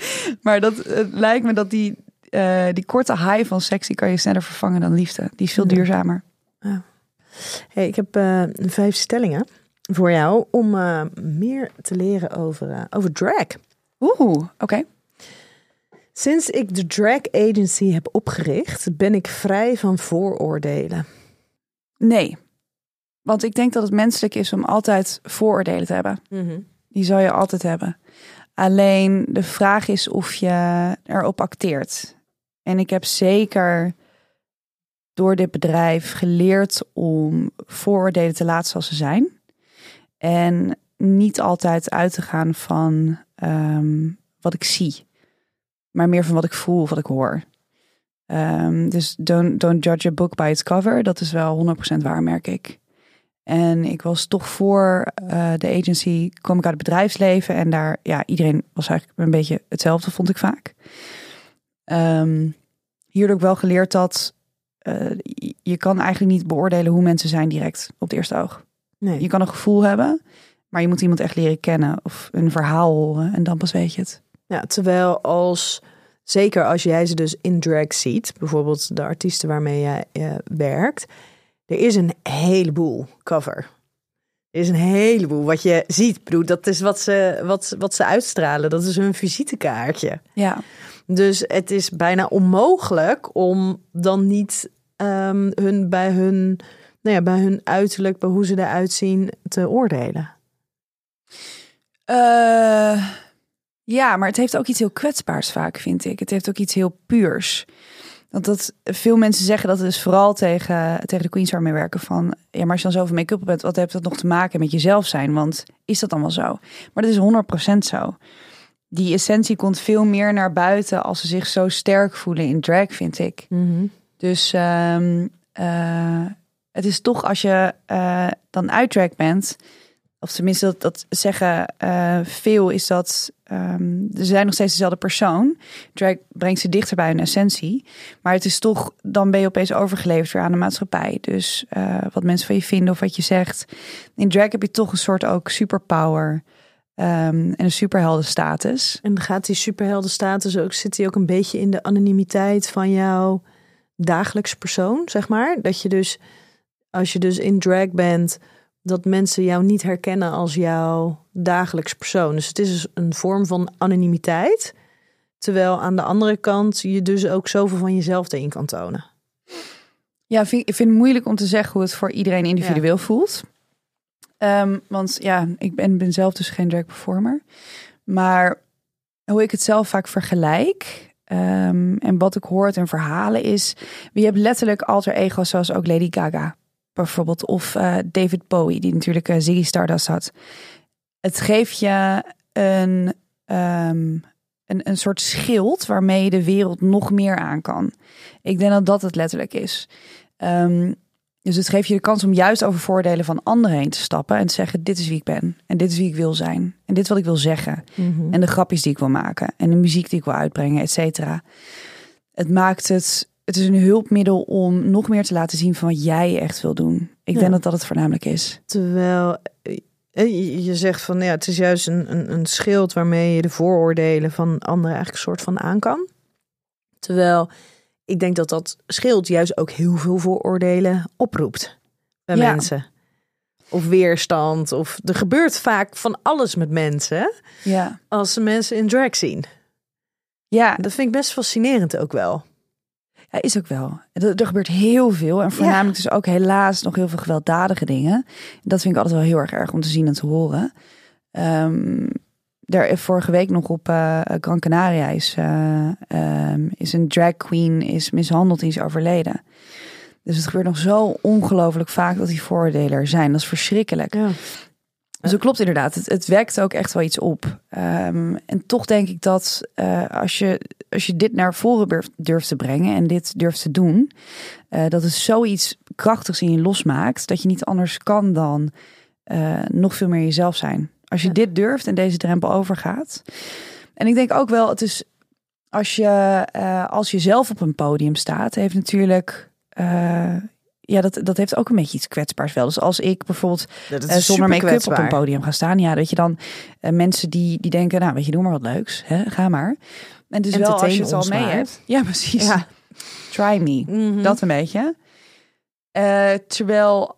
Maar dat, het lijkt me dat die, eh, die korte high van seks... die kan je sneller vervangen dan liefde. Die is veel Ja. duurzamer. Hey, ik heb eh, vijf stellingen voor jou om eh, meer te leren over, over drag. Oeh, oké. Sinds ik de drag agency heb opgericht, ben ik vrij van vooroordelen. Nee. Want ik denk dat het menselijk is om altijd vooroordelen te hebben. Die zal je altijd hebben. Alleen de vraag is of je erop acteert. En ik heb zeker door dit bedrijf geleerd om vooroordelen te laten zoals ze zijn. En niet altijd uit te gaan van ehm, wat ik zie. Maar meer van wat ik voel of wat ik hoor. Ehm, dus don't, don't judge a book by its cover. Dat is wel 100% waar, merk ik. En ik was toch voor eh, de agency, kwam ik uit het bedrijfsleven. En daar, ja, iedereen was eigenlijk een beetje hetzelfde, vond ik vaak. Ehm hierdoor heb ik wel geleerd dat eh, je- je kan eigenlijk niet beoordelen hoe mensen zijn direct op het eerste oog. Nee. Je kan een gevoel hebben, maar je moet iemand echt leren kennen of een verhaal horen. En dan pas weet je het. Ja, terwijl als, zeker als jij ze dus in drag ziet, bijvoorbeeld de artiesten waarmee jij eh, werkt, er is een heleboel cover. Er is een heleboel wat je ziet. Bedoel, dat is wat ze, wat, wat ze uitstralen. Dat is hun visitekaartje. Ja, Dus het is bijna onmogelijk om dan niet ehm, hun bij hun, nou ja, bij hun uiterlijk, bij hoe ze eruit zien, te oordelen. Eh, ja, maar het heeft ook iets heel kwetsbaars vaak, vind ik. Het heeft ook iets heel puurs. Want dat veel mensen zeggen dat het dus vooral tegen, tegen de queens waarmee werken van... Ja, maar als je dan zoveel make-up op bent, wat heeft dat nog te maken met jezelf zijn? Want is dat wel zo? Maar dat is 100% zo. Die essentie komt veel meer naar buiten als ze zich zo sterk voelen in drag, vind ik. Dus ehm, eh, het is toch als je eh, dan uit drag bent, of tenminste dat, dat zeggen eh, veel, is dat ehm, ze zijn nog steeds dezelfde persoon. Drag brengt ze dichter bij hun essentie, maar het is toch dan ben je opeens overgeleverd weer aan de maatschappij. Dus eh, wat mensen van je vinden of wat je zegt. In drag heb je toch een soort ook superpower ehm, en een superheldenstatus. En gaat die superheldenstatus ook, zit die ook een beetje in de anonimiteit van jouw dagelijks persoon, zeg maar? Dat je dus, als je dus in drag bent, dat mensen jou niet herkennen als jouw dagelijks persoon. Dus het is dus een vorm van anonimiteit. Terwijl aan de andere kant je dus ook zoveel van jezelf erin kan tonen. Ja, ik vind het moeilijk om te zeggen hoe het voor iedereen individueel voelt. Ehm, want ja, ik ben, ben zelf dus geen drag performer. Maar hoe ik het zelf vaak vergelijk ehm, en wat ik hoor uit hun verhalen is... je hebt letterlijk alter ego's zoals ook Lady Gaga bijvoorbeeld. Of eh, David Bowie, die natuurlijk eh, Ziggy Stardust had. Het geeft je een, ehm, een, een soort schild waarmee je de wereld nog meer aan kan. Ik denk dat dat het letterlijk is. Ehm, dus het geeft je de kans om juist over voordelen van anderen heen te stappen en te zeggen: Dit is wie ik ben. En dit is wie ik wil zijn. En dit is wat ik wil zeggen. En de grapjes die ik wil maken. En de muziek die ik wil uitbrengen, et cetera. Het maakt het. Het is een hulpmiddel om nog meer te laten zien van wat jij echt wil doen. Ik Ja. denk dat dat het voornamelijk is. Terwijl eh, je- je zegt van ja, het is juist een, een, een schild waarmee je de vooroordelen van anderen eigenlijk een soort van aan kan. Terwijl ik denk dat dat schild juist ook heel veel vooroordelen oproept bij Ja. mensen. Of weerstand. Of er gebeurt vaak van alles met mensen Ja. als ze mensen in drag zien. Ja, Dat vind ik best fascinerend ook wel. Ja, is ook wel. Er, er gebeurt heel veel. En voornamelijk dus ook helaas nog heel veel gewelddadige dingen. Dat vind ik altijd wel heel erg erg om te zien en te horen. Ehm daar, vorige week nog op eh, Gran Canaria is, eh, ehm, is een drag queen is mishandeld en is overleden. Dus het gebeurt nog zo ongelooflijk vaak dat die vooroordelen er zijn. Dat is verschrikkelijk. Ja. Dus dat klopt inderdaad. Het, het wekt ook echt wel iets op. Ehm, en toch denk ik dat eh, als, je, als je dit naar voren durft, durft te brengen en dit durft te doen, eh, dat het zoiets krachtigs in je losmaakt, dat je niet anders kan dan eh, nog veel meer jezelf zijn. Als je Ja. dit durft en deze drempel overgaat. En ik denk ook wel, het is als je, als je zelf op een podium staat, heeft natuurlijk. Ja, dat, dat heeft ook een beetje iets kwetsbaars wel. Dus als ik bijvoorbeeld Dat eh, zonder make-up op een podium ga staan. Ja, dat je dan eh, mensen die, die denken, nou weet je, doe maar wat leuks. Hè? Ga maar. En dus wel als je het al mee maar. hebt. Ja, precies. Ja. Try me. Mhm. Dat een beetje. Eh, terwijl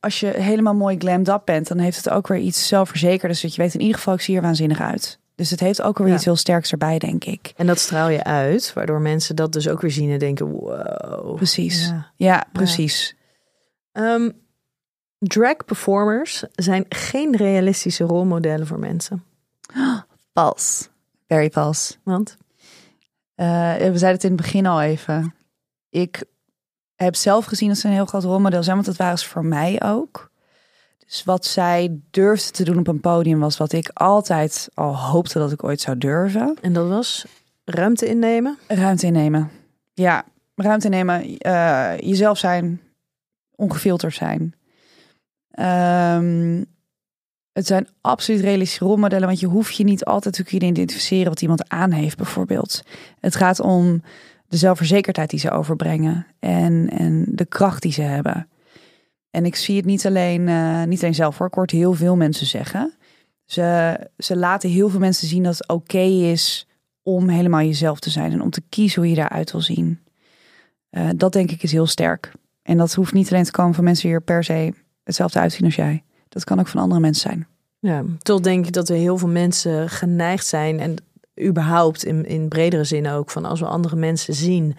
als je helemaal mooi glammed up bent, dan heeft het ook weer iets zelfverzekerders. Dat je weet in ieder geval, ik zie er waanzinnig uit. Dus het heeft ook weer Ja. iets heel sterks erbij, denk ik. En dat straal je uit, waardoor mensen dat dus ook weer zien en denken, wow. Precies. Ja, Ja. precies. Ehm, drag performers zijn geen realistische rolmodellen voor mensen. Vals. Very vals. Want Eh, we zeiden het in het begin al even. Ik heb zelf gezien dat ze een heel groot rolmodel zijn, want dat waren ze voor mij ook. Dus wat zij durfde te doen op een podium was wat ik altijd al hoopte dat ik ooit zou durven. En dat was ruimte innemen. Ruimte innemen. Ja, ruimte innemen. eh, jezelf zijn. Ongefilterd zijn. Ehm, het zijn absoluut realistische rolmodellen, want je hoeft je niet altijd te kunnen identificeren wat iemand aan heeft, bijvoorbeeld. Het gaat om de zelfverzekerdheid die ze overbrengen en, en de kracht die ze hebben. En ik zie het niet alleen, eh, niet alleen zelf hoor, ik hoor het heel veel mensen zeggen. Ze, ze laten heel veel mensen zien dat het oké is om helemaal jezelf te zijn en om te kiezen hoe je daaruit wil zien. Eh, dat denk ik is heel sterk. En dat hoeft niet alleen te komen van mensen die er per se hetzelfde uitzien als jij. Dat kan ook van andere mensen zijn. Ja, toch denk ik dat er heel veel mensen geneigd zijn en überhaupt in, in bredere zin ook van als we andere mensen zien,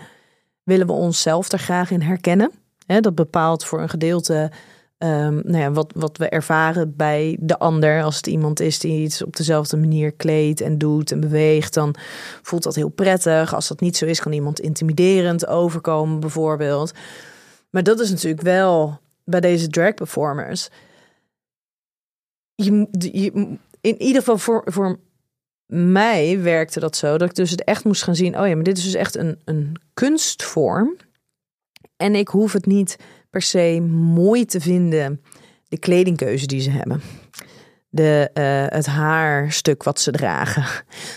willen we onszelf er graag in herkennen. Hè, dat bepaalt voor een gedeelte ehm, nou ja, wat, wat we ervaren bij de ander. Als het iemand is die iets op dezelfde manier kleedt en doet en beweegt, dan voelt dat heel prettig. Als dat niet zo is, kan iemand intimiderend overkomen, bijvoorbeeld. Maar dat is natuurlijk wel bij deze drag performers. Je, in ieder geval voor, voor mij werkte dat zo dat ik dus het echt moest gaan zien. Oh ja, maar dit is dus echt een, een kunstvorm. En ik hoef het niet per se mooi te vinden, de kledingkeuze die ze hebben. De, eh, het haarstuk wat ze dragen.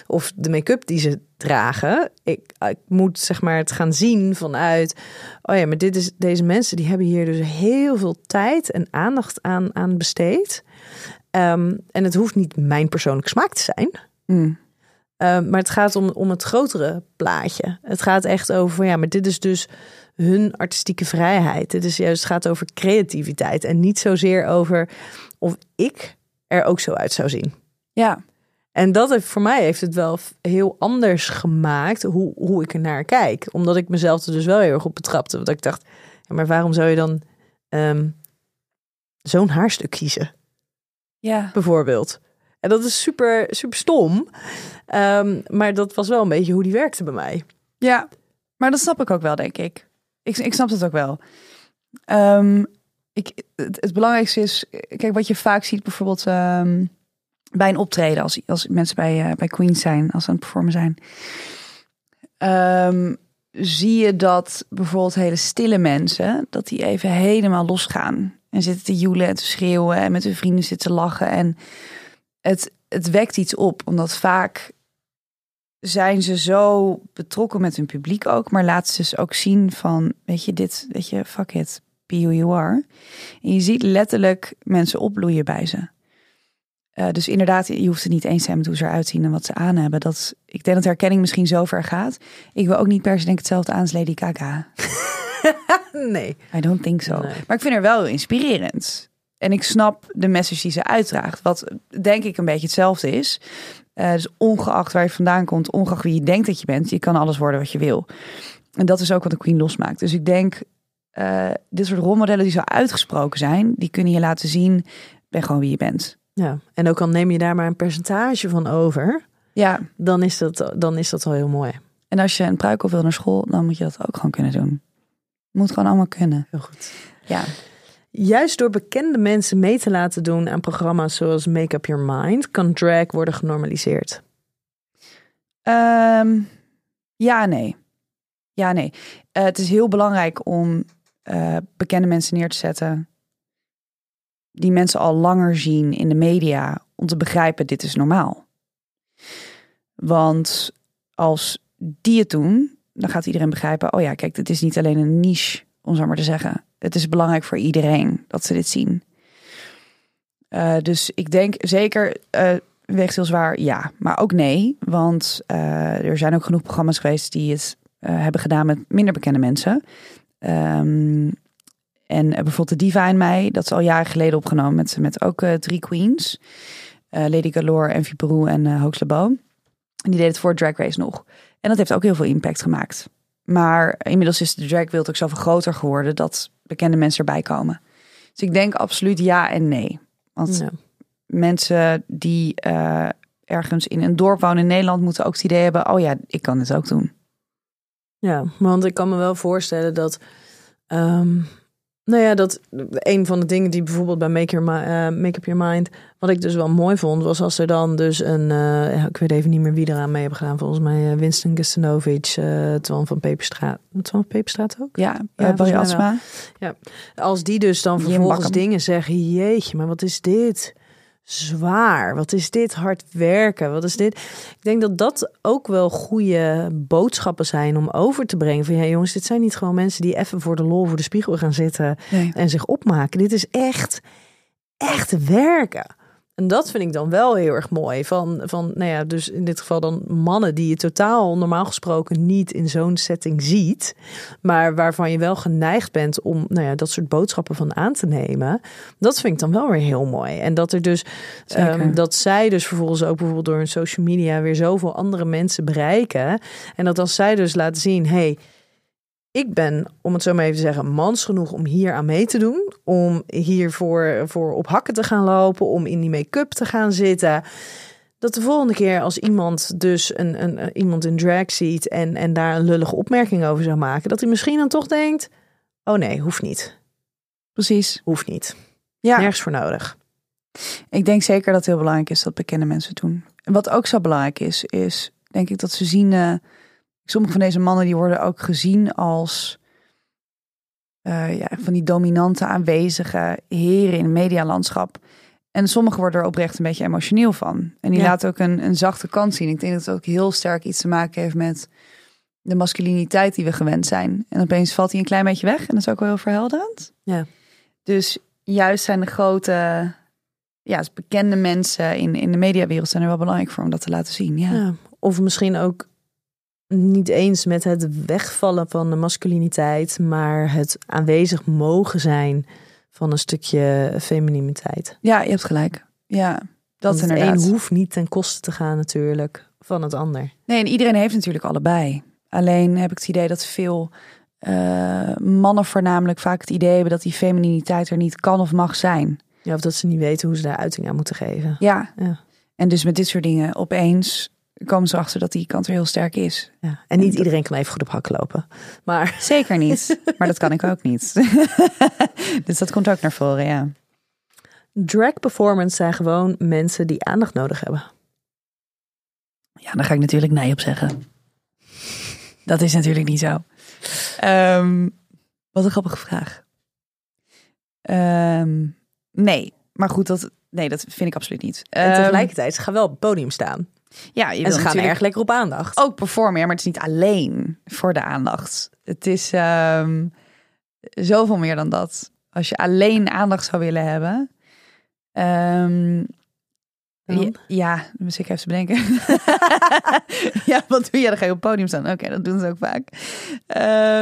Of de make-up die ze dragen. Ik, ik moet zeg maar het gaan zien vanuit. Oh ja, maar dit is, deze mensen die hebben hier dus heel veel tijd en aandacht aan, aan besteed. Ehm, en het hoeft niet mijn persoonlijke smaak te zijn. Mm. Ehm, maar het gaat om, om het grotere plaatje. Het gaat echt over, ja, maar dit is dus hun artistieke vrijheid. Dit is juist, het gaat over creativiteit. En niet zozeer over of ik er ook zo uit zou zien. Ja, En dat heeft voor mij heeft het wel heel anders gemaakt hoe, hoe ik er naar kijk. Omdat ik mezelf er dus wel heel erg op betrapte. Want ik dacht, ja, maar waarom zou je dan ehm, zo'n haarstuk kiezen? ja. bijvoorbeeld. En dat is super, super stom. Ehm, maar dat was wel een beetje hoe die werkte bij mij. Ja, maar dat snap ik ook wel, denk ik. Ik, ik snap dat ook wel. Ehm, ik, het, belangrijkste is, kijk, wat je vaak ziet bijvoorbeeld ehm, bij een optreden, als, als mensen bij, eh, bij Queen zijn, als ze aan het performen zijn, ehm, zie je dat bijvoorbeeld hele stille mensen, dat die even helemaal losgaan en zitten te joelen en te schreeuwen en met hun vrienden zitten te lachen. En het, het wekt iets op, omdat vaak zijn ze zo betrokken met hun publiek ook, maar laten ze dus ook zien van, weet je, dit, weet je, fuck it, be who you are. En je ziet letterlijk mensen opbloeien bij ze. Eh, dus inderdaad, je hoeft het niet eens te zijn met hoe ze eruit zien en wat ze aan hebben. Dat, ik denk dat de herkenning misschien zo ver gaat. Ik wil ook niet per se denk hetzelfde aan als Lady Gaga. <laughs> Nee. I don't think so. Nee. Maar ik vind haar wel inspirerend. En ik snap de message die ze uitdraagt. Wat denk ik een beetje hetzelfde is. Eh, dus ongeacht waar je vandaan komt, ongeacht wie je denkt dat je bent, je kan alles worden wat je wil. En dat is ook wat de Queen losmaakt. Dus ik denk, eh, dit soort rolmodellen die zo uitgesproken zijn, die kunnen je laten zien, ben gewoon wie je bent. Ja, en ook al neem je daar maar een percentage van over, Ja, dan is dat, dan is dat wel heel mooi. en als je een pruik op wil naar school, dan moet je dat ook gewoon kunnen doen. Moet gewoon allemaal kunnen. Heel goed. Ja. Juist door bekende mensen mee te laten doen aan programma's zoals Make Up Your Mind, kan drag worden genormaliseerd. Ehm, ja, nee. Ja, nee. Eh, het is heel belangrijk om eh, bekende mensen neer te zetten. Die mensen al langer zien in de media. Om te begrijpen, dit is normaal. Want als die het doen, dan gaat iedereen begrijpen. Oh ja, kijk, dit is niet alleen een niche, om zo maar te zeggen. Het is belangrijk voor iedereen dat ze dit zien. Uh, dus ik denk zeker uh, heel zwaar ja, maar ook nee. Want uh, er zijn ook genoeg programma's geweest die het hebben gedaan met minder bekende mensen. Um, en bijvoorbeeld de Diva in mij, dat is al jaren geleden opgenomen met, met ook drie queens. Lady Galore, Envy Peru en uh, Hoax En die deed het voor Drag Race nog. En dat heeft ook heel veel impact gemaakt. Maar inmiddels is de drag wereld ook zoveel groter geworden dat bekende mensen erbij komen. Dus ik denk absoluut ja en nee. Want ja. mensen die uh, ergens in een dorp wonen in Nederland moeten ook het idee hebben: oh ja, ik kan dit ook doen. Ja, want ik kan me wel voorstellen dat um, nou ja, dat een van de dingen die bijvoorbeeld bij Make, Your, uh, Make Up Your Mind, wat ik dus wel mooi vond, was als er dan dus een, uh, ik weet even niet meer wie eraan mee hebben gedaan, volgens mij uh, Winston Gustanovic, uh, Twan van Peperstraat. Twan van Peperstraat ook? Ja, ja Barry Asma. Ja, als die dus dan vervolgens dingen zeggen, jeetje, maar wat is dit? Zwaar? Wat is dit hard werken? Wat is dit? Ik denk dat dat ook wel goede boodschappen zijn om over te brengen. Van ja, jongens, dit zijn niet gewoon mensen die even voor de lol voor de spiegel gaan zitten nee. en zich opmaken. Dit is echt, echt werken. En dat vind ik dan wel heel erg mooi. Van, van, nou ja, dus in dit geval dan mannen die je totaal normaal gesproken niet in zo'n setting ziet. Maar waarvan je wel geneigd bent om nou ja, dat soort boodschappen van aan te nemen. Dat vind ik dan wel weer heel mooi. En dat er dus um, dat zij dus vervolgens ook bijvoorbeeld door hun social media weer zoveel andere mensen bereiken. En dat als zij dus laten zien, hey, ik ben, om het zo maar even te zeggen, mans genoeg om hier aan mee te doen. Om hiervoor voor op hakken te gaan lopen, om in die make-up te gaan zitten. Dat de volgende keer als iemand dus een, een, iemand in drag ziet en, en daar een lullige opmerking over zou maken, dat hij misschien dan toch denkt: oh nee, hoeft niet. Precies. Hoeft niet. Ja. Nergens voor nodig. Ik denk zeker dat het heel belangrijk is dat bekende mensen doen. En wat ook zo belangrijk is, is denk ik dat ze zien. Uh, sommige van deze mannen die worden ook gezien als uh, ja, van die dominante aanwezige heren in het medialandschap. En sommigen worden er oprecht een beetje emotioneel van. En die ja. laten ook een, een zachte kant zien. Ik denk dat het ook heel sterk iets te maken heeft met de masculiniteit die we gewend zijn. En opeens valt hij een klein beetje weg. En dat is ook wel heel verhelderend. Ja. Dus juist zijn de grote, ja, bekende mensen in, in de mediawereld zijn er wel belangrijk voor om dat te laten zien. Ja. ja. Of misschien ook niet eens met het wegvallen van de masculiniteit, maar het aanwezig mogen zijn van een stukje femininiteit. Ja, je hebt gelijk. Ja, dat Want inderdaad. Het een hoeft niet ten koste te gaan natuurlijk van het ander. Nee, en iedereen heeft natuurlijk allebei. Alleen heb ik het idee dat veel uh, mannen voornamelijk vaak het idee hebben dat die femininiteit er niet kan of mag zijn. Ja, of dat ze niet weten hoe ze daar uiting aan moeten geven. Ja. ja. En dus met dit soort dingen opeens komen ze achter dat die kant er heel sterk is. Ja, en niet iedereen kan even goed op hak lopen. Maar... Zeker niet. <laughs> Maar dat kan ik ook niet. <laughs> dus dat komt ook naar voren, ja. Drag performance zijn gewoon mensen die aandacht nodig hebben. Ja, daar ga ik natuurlijk nee op zeggen. Dat is natuurlijk niet zo. Um, wat een grappige vraag. Um, nee, maar goed, dat, nee, dat vind ik absoluut niet. En ehm, tegelijkertijd, ze gaan wel op het podium staan. Ja, je en ze gaan erg lekker op aandacht. Ook performen, ja, maar het is niet alleen voor de aandacht. Het is um, zoveel meer dan dat. Als je alleen aandacht zou willen hebben. Um, ja, moet ik even bedenken. <laughs> ja, wat doe je? Dan ga je op het podium staan. Oké, dat doen ze ook vaak.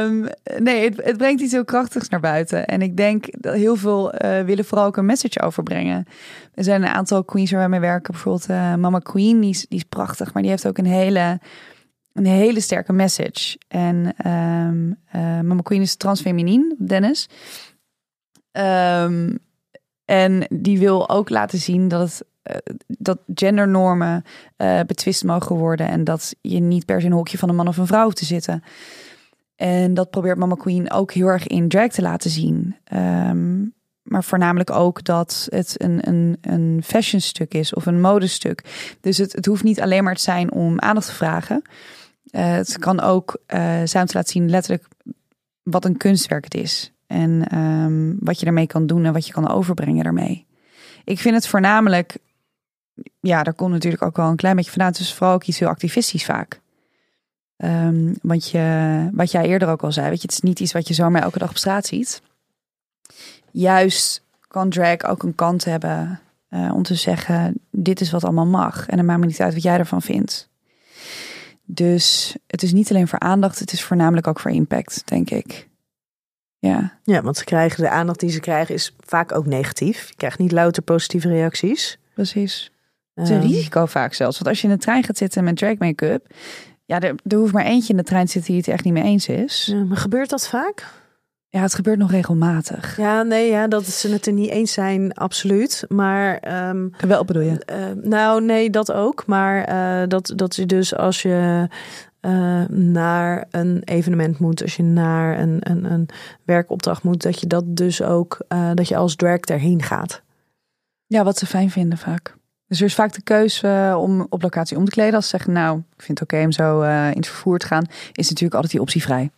Um, nee, het, brengt iets heel krachtigs naar buiten. En ik denk dat heel veel uh, willen vooral ook een message overbrengen. Er zijn een aantal queens waar wij mee werken. Bijvoorbeeld uh, Mama Queen, die is, die is prachtig. Maar die heeft ook een hele, een hele sterke message. En um, uh, Mama Queen is transfeminien, Dennis. Um, en die wil ook laten zien dat het dat gendernormen uh, betwist mogen worden en dat je niet per se in een hokje van een man of een vrouw hoeft te zitten. En dat probeert Mama Queen ook heel erg in drag te laten zien. Ehm, maar voornamelijk ook dat het een, een, een fashion stuk is of een modestuk. Dus het, het hoeft niet alleen maar te zijn om aandacht te vragen. Uh, het kan ook uh, zijn te laten zien letterlijk wat een kunstwerk het is. En um, wat je ermee kan doen en wat je kan overbrengen daarmee. Ik vind het voornamelijk, ja, daar komt natuurlijk ook wel een klein beetje vandaan. Het is vooral ook iets heel activistisch vaak. Um, want je, wat jij eerder ook al zei, weet je, het is niet iets wat je zomaar elke dag op straat ziet. Juist kan drag ook een kant hebben uh, om te zeggen: dit is wat allemaal mag. En dan maakt me niet uit wat jij ervan vindt. Dus het is niet alleen voor aandacht, het is voornamelijk ook voor impact, denk ik. Ja. ja, want ze krijgen de aandacht die ze krijgen is vaak ook negatief. Je krijgt niet louter positieve reacties. Precies. Het is een risico vaak zelfs. Want als je in de trein gaat zitten met drag make-up, ja, er, er hoeft maar eentje in de trein te zitten die het echt niet mee eens is. Ja, maar gebeurt dat vaak? Ja, het gebeurt nog regelmatig. Ja, nee, ja, dat ze het er niet eens zijn, absoluut. Maar. Um, Wel bedoel je? Uh, nou, nee, dat ook. Maar uh, dat, dat je dus als je uh, naar een evenement moet, als je naar een, een, een werkopdracht moet, dat je dat dus ook, dat je als drag erheen gaat. Ja, wat ze fijn vinden vaak. Dus er is vaak de keuze om op locatie om te kleden. Als ze zeggen, nou, ik vind het oké om zo in het vervoer te gaan, is natuurlijk altijd die optie vrij.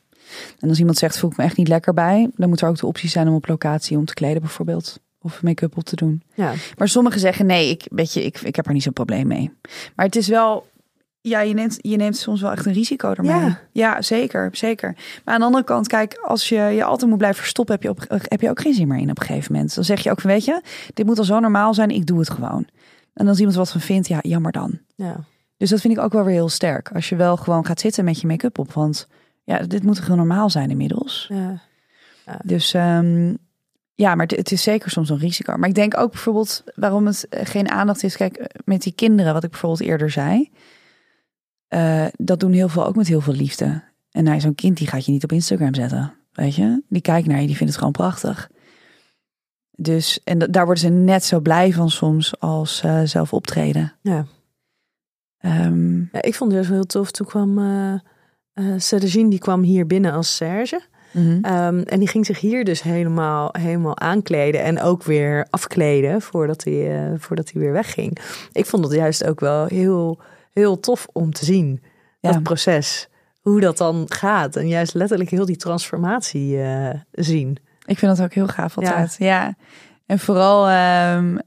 En als iemand zegt, voel ik me echt niet lekker bij, dan moet er ook de optie zijn om op locatie om te kleden bijvoorbeeld. Of make-up op te doen. Ja. Maar sommigen zeggen, nee, ik, weet je, ik, ik heb er niet zo'n probleem mee. Maar het is wel, ja, je neemt, je neemt soms wel echt een risico ermee. Ja. ja, zeker, zeker. Maar aan de andere kant, kijk, als je je altijd moet blijven verstoppen, heb je, op, heb je ook geen zin meer in op een gegeven moment. Dan zeg je ook van, weet je, dit moet al zo normaal zijn, ik doe het gewoon. En als iemand wat van vindt, ja, jammer dan. Ja. Dus dat vind ik ook wel weer heel sterk. Als je wel gewoon gaat zitten met je make-up op, want ja, dit moet gewoon normaal zijn inmiddels. Ja. ja. Dus um, ja, maar het is zeker soms een risico. Maar ik denk ook bijvoorbeeld waarom het geen aandacht is. Kijk, met die kinderen, wat ik bijvoorbeeld eerder zei. Uh, dat doen heel veel ook met heel veel liefde. En nou, zo'n kind die gaat je niet op Instagram zetten. Weet je? Die kijkt naar je, die vindt het gewoon prachtig. Dus, en daar worden ze net zo blij van soms als uh, zelf optreden. Ja. Um, ja. Ik vond het heel tof. Toen kwam uh, uh, die kwam hier binnen als Serge. Mm -hmm. um, en die ging zich hier dus helemaal, helemaal aankleden en ook weer afkleden voordat hij, uh, voordat hij weer wegging. Ik vond het juist ook wel heel, heel tof om te zien, ja. dat proces. Hoe dat dan gaat en juist letterlijk heel die transformatie uh, zien. Ik vind dat ook heel gaaf altijd. Ja, ja. en vooral um,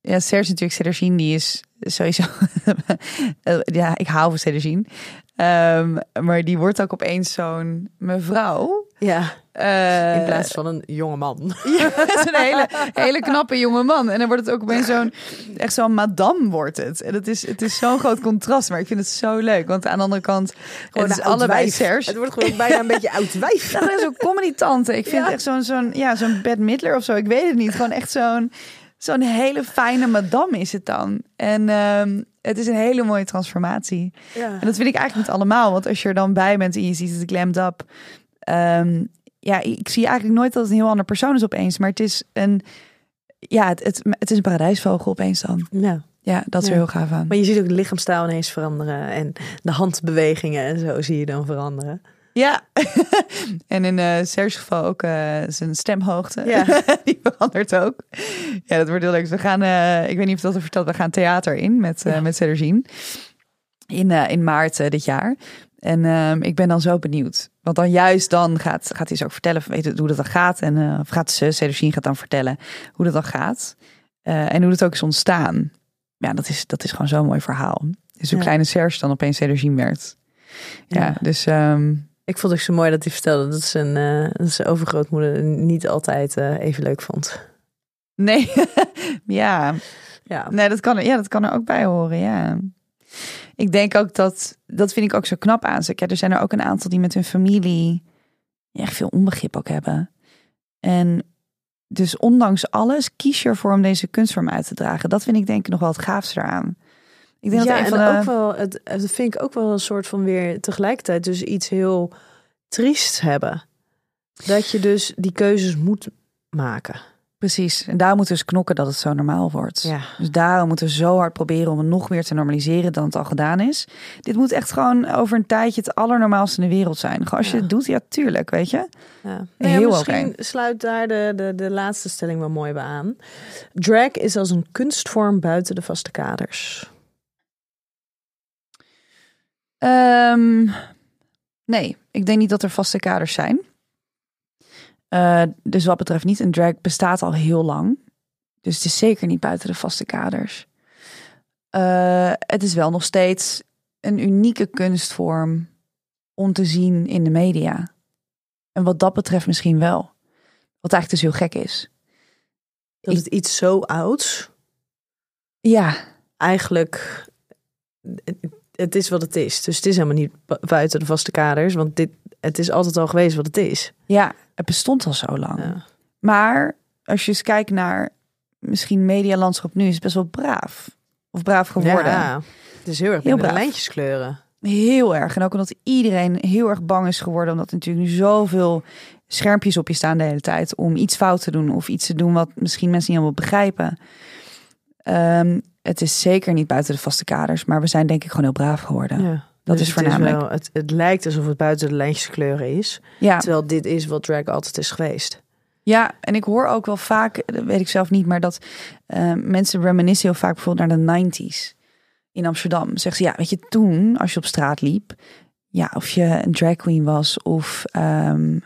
ja, Serge natuurlijk, Cedergine, die is sowieso... <laughs> ja, ik hou van Cedergine. Um, maar die wordt ook opeens zo'n mevrouw. Ja, uh, in plaats van een jonge man. <laughs> Ja, het is een hele, hele knappe jonge man. En dan wordt het ook opeens zo'n, echt zo'n madame wordt het. En het is, het is zo'n groot contrast, maar ik vind het zo leuk. Want aan de andere kant, gewoon het is allebei. Serge. Het wordt gewoon bijna een beetje oud wijf. Ja, zo'n comedy tante. Ik vind Ja. het echt zo'n, zo'n, ja, zo'n Bette Midler of zo. Ik weet het niet. Gewoon echt zo'n, zo'n hele fijne madame is het dan. En um, het is een hele mooie transformatie. Ja. En dat vind ik eigenlijk niet allemaal. Want als je er dan bij bent en je ziet het glammed up. Um, ja, ik zie eigenlijk nooit dat het een heel ander persoon is opeens. Maar het is een, ja, het, het, het is een paradijsvogel opeens dan. ja. Ja, dat is Ja. er heel gaaf aan. Maar je ziet ook de lichaamstaal ineens veranderen. En de handbewegingen en zo zie je dan veranderen. Ja, <laughs> en in uh, Serge's geval ook uh, zijn stemhoogte. Ja. <laughs> Die verandert ook. Ja, dat wordt heel leuk. Dus we gaan, uh, ik weet niet of dat er verteld, we gaan theater in met, uh, Ja. met Cedergine. In, in maart dit jaar. En um, ik ben dan zo benieuwd. Want dan juist dan gaat, gaat hij ze ook vertellen weet hoe dat dan gaat. En uh, of gaat ze, Cedergine gaat dan vertellen hoe dat dan gaat. Uh, en hoe dat ook is ontstaan. Ja, dat is, dat is gewoon zo'n mooi verhaal. Dus hoe Ja. kleine Serge dan opeens Cedergine werd. Ja, Ja. dus... Um, Ik vond het zo mooi dat hij vertelde dat zijn, eh, dat zijn overgrootmoeder niet altijd eh, even leuk vond. Nee, <laughs> ja. Ja. Nee, dat kan, er, ja, dat kan er ook bij horen, ja. Ik denk ook dat, dat vind ik ook zo knap aan ze. Ja, er zijn er ook een aantal die met hun familie echt veel onbegrip ook hebben. En dus ondanks alles kies je ervoor om deze kunstvorm uit te dragen. Dat vind ik denk ik nog wel het gaafste eraan. Ik denk ja, dat en de... ook wel, het, het vind ik ook wel een soort van weer tegelijkertijd dus iets heel triest hebben. Dat je dus die keuzes moet maken. Precies. En daar moeten we dus knokken dat het zo normaal wordt. Ja. Dus daarom moeten we zo hard proberen om het nog meer te normaliseren dan het al gedaan is. Dit moet echt gewoon over een tijdje het allernormaalste in de wereld zijn. Gewoon als je Ja. het doet, ja, tuurlijk, weet je. Ja. Heel Heel misschien sluit daar de, de, de laatste stelling wel mooi bij aan. Drag is als een kunstvorm buiten de vaste kaders. Ehm, nee, ik denk niet dat er vaste kaders zijn. Eh, dus wat betreft niet, een drag bestaat al heel lang. Dus het is zeker niet buiten de vaste kaders. Eh, het is wel nog steeds een unieke kunstvorm om te zien in de media. En wat dat betreft misschien wel. Wat eigenlijk dus heel gek is. Dat Ik- het iets zo ouds Ja, eigenlijk het- is wat het is. Dus het is helemaal niet bu- buiten de vaste kaders, want dit het is altijd al geweest wat het is. ja, het bestond al zo lang. Ja. Maar als je eens kijkt naar misschien medialandschap nu, is het best wel braaf. Of braaf geworden. Ja, het is heel erg Heel de braaf. lijntjes kleuren. Heel erg. En ook omdat iedereen heel erg bang is geworden. Omdat er natuurlijk nu zoveel schermpjes op je staan de hele tijd. Om iets fout te doen. Of iets te doen wat misschien mensen niet helemaal begrijpen. Ehm, het is zeker niet buiten de vaste kaders. Maar we zijn denk ik gewoon heel braaf geworden. Ja. Dat Dus is het voornamelijk. wel- het, het lijkt alsof het buiten de lijntjes kleuren is. Terwijl dit is wat drag altijd is geweest. Ja, en ik hoor ook wel vaak, dat weet ik zelf niet, maar dat eh, mensen reminiscen heel vaak bijvoorbeeld naar de 90s in Amsterdam. Zeggen ze, ja, weet je, toen als je op straat liep, ja, of je een drag queen was of ehm,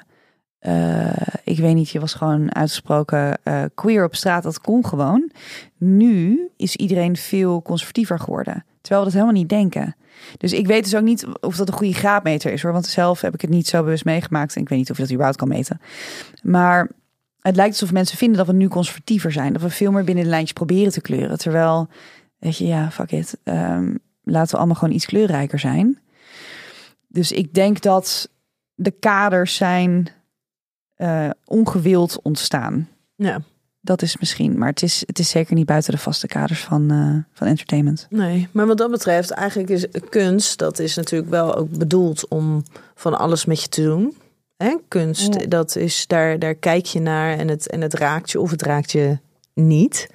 eh, ik weet niet, je was gewoon uitgesproken eh, queer op straat, dat kon gewoon. Nu is iedereen veel conservatiever geworden, terwijl we dat helemaal niet denken. Dus ik weet dus ook niet of dat een goede graadmeter is hoor, want zelf heb ik het niet zo bewust meegemaakt en ik weet niet of je dat überhaupt kan meten. Maar het lijkt alsof mensen vinden dat we nu conservatiever zijn. Dat we veel meer binnen de lijntjes proberen te kleuren. Terwijl, weet je, ja, fuck it. Ehm, laten we allemaal gewoon iets kleurrijker zijn. Dus ik denk dat de kaders zijn eh, ongewild ontstaan. Ja, Dat is misschien, maar het is, het is zeker niet buiten de vaste kaders van, eh, van entertainment. nee. Maar wat dat betreft, eigenlijk is kunst, dat is natuurlijk wel ook bedoeld om van alles met je te doen. Hè? Kunst, Ja. dat is, daar, daar kijk je naar en het, en het raakt je of het raakt je niet.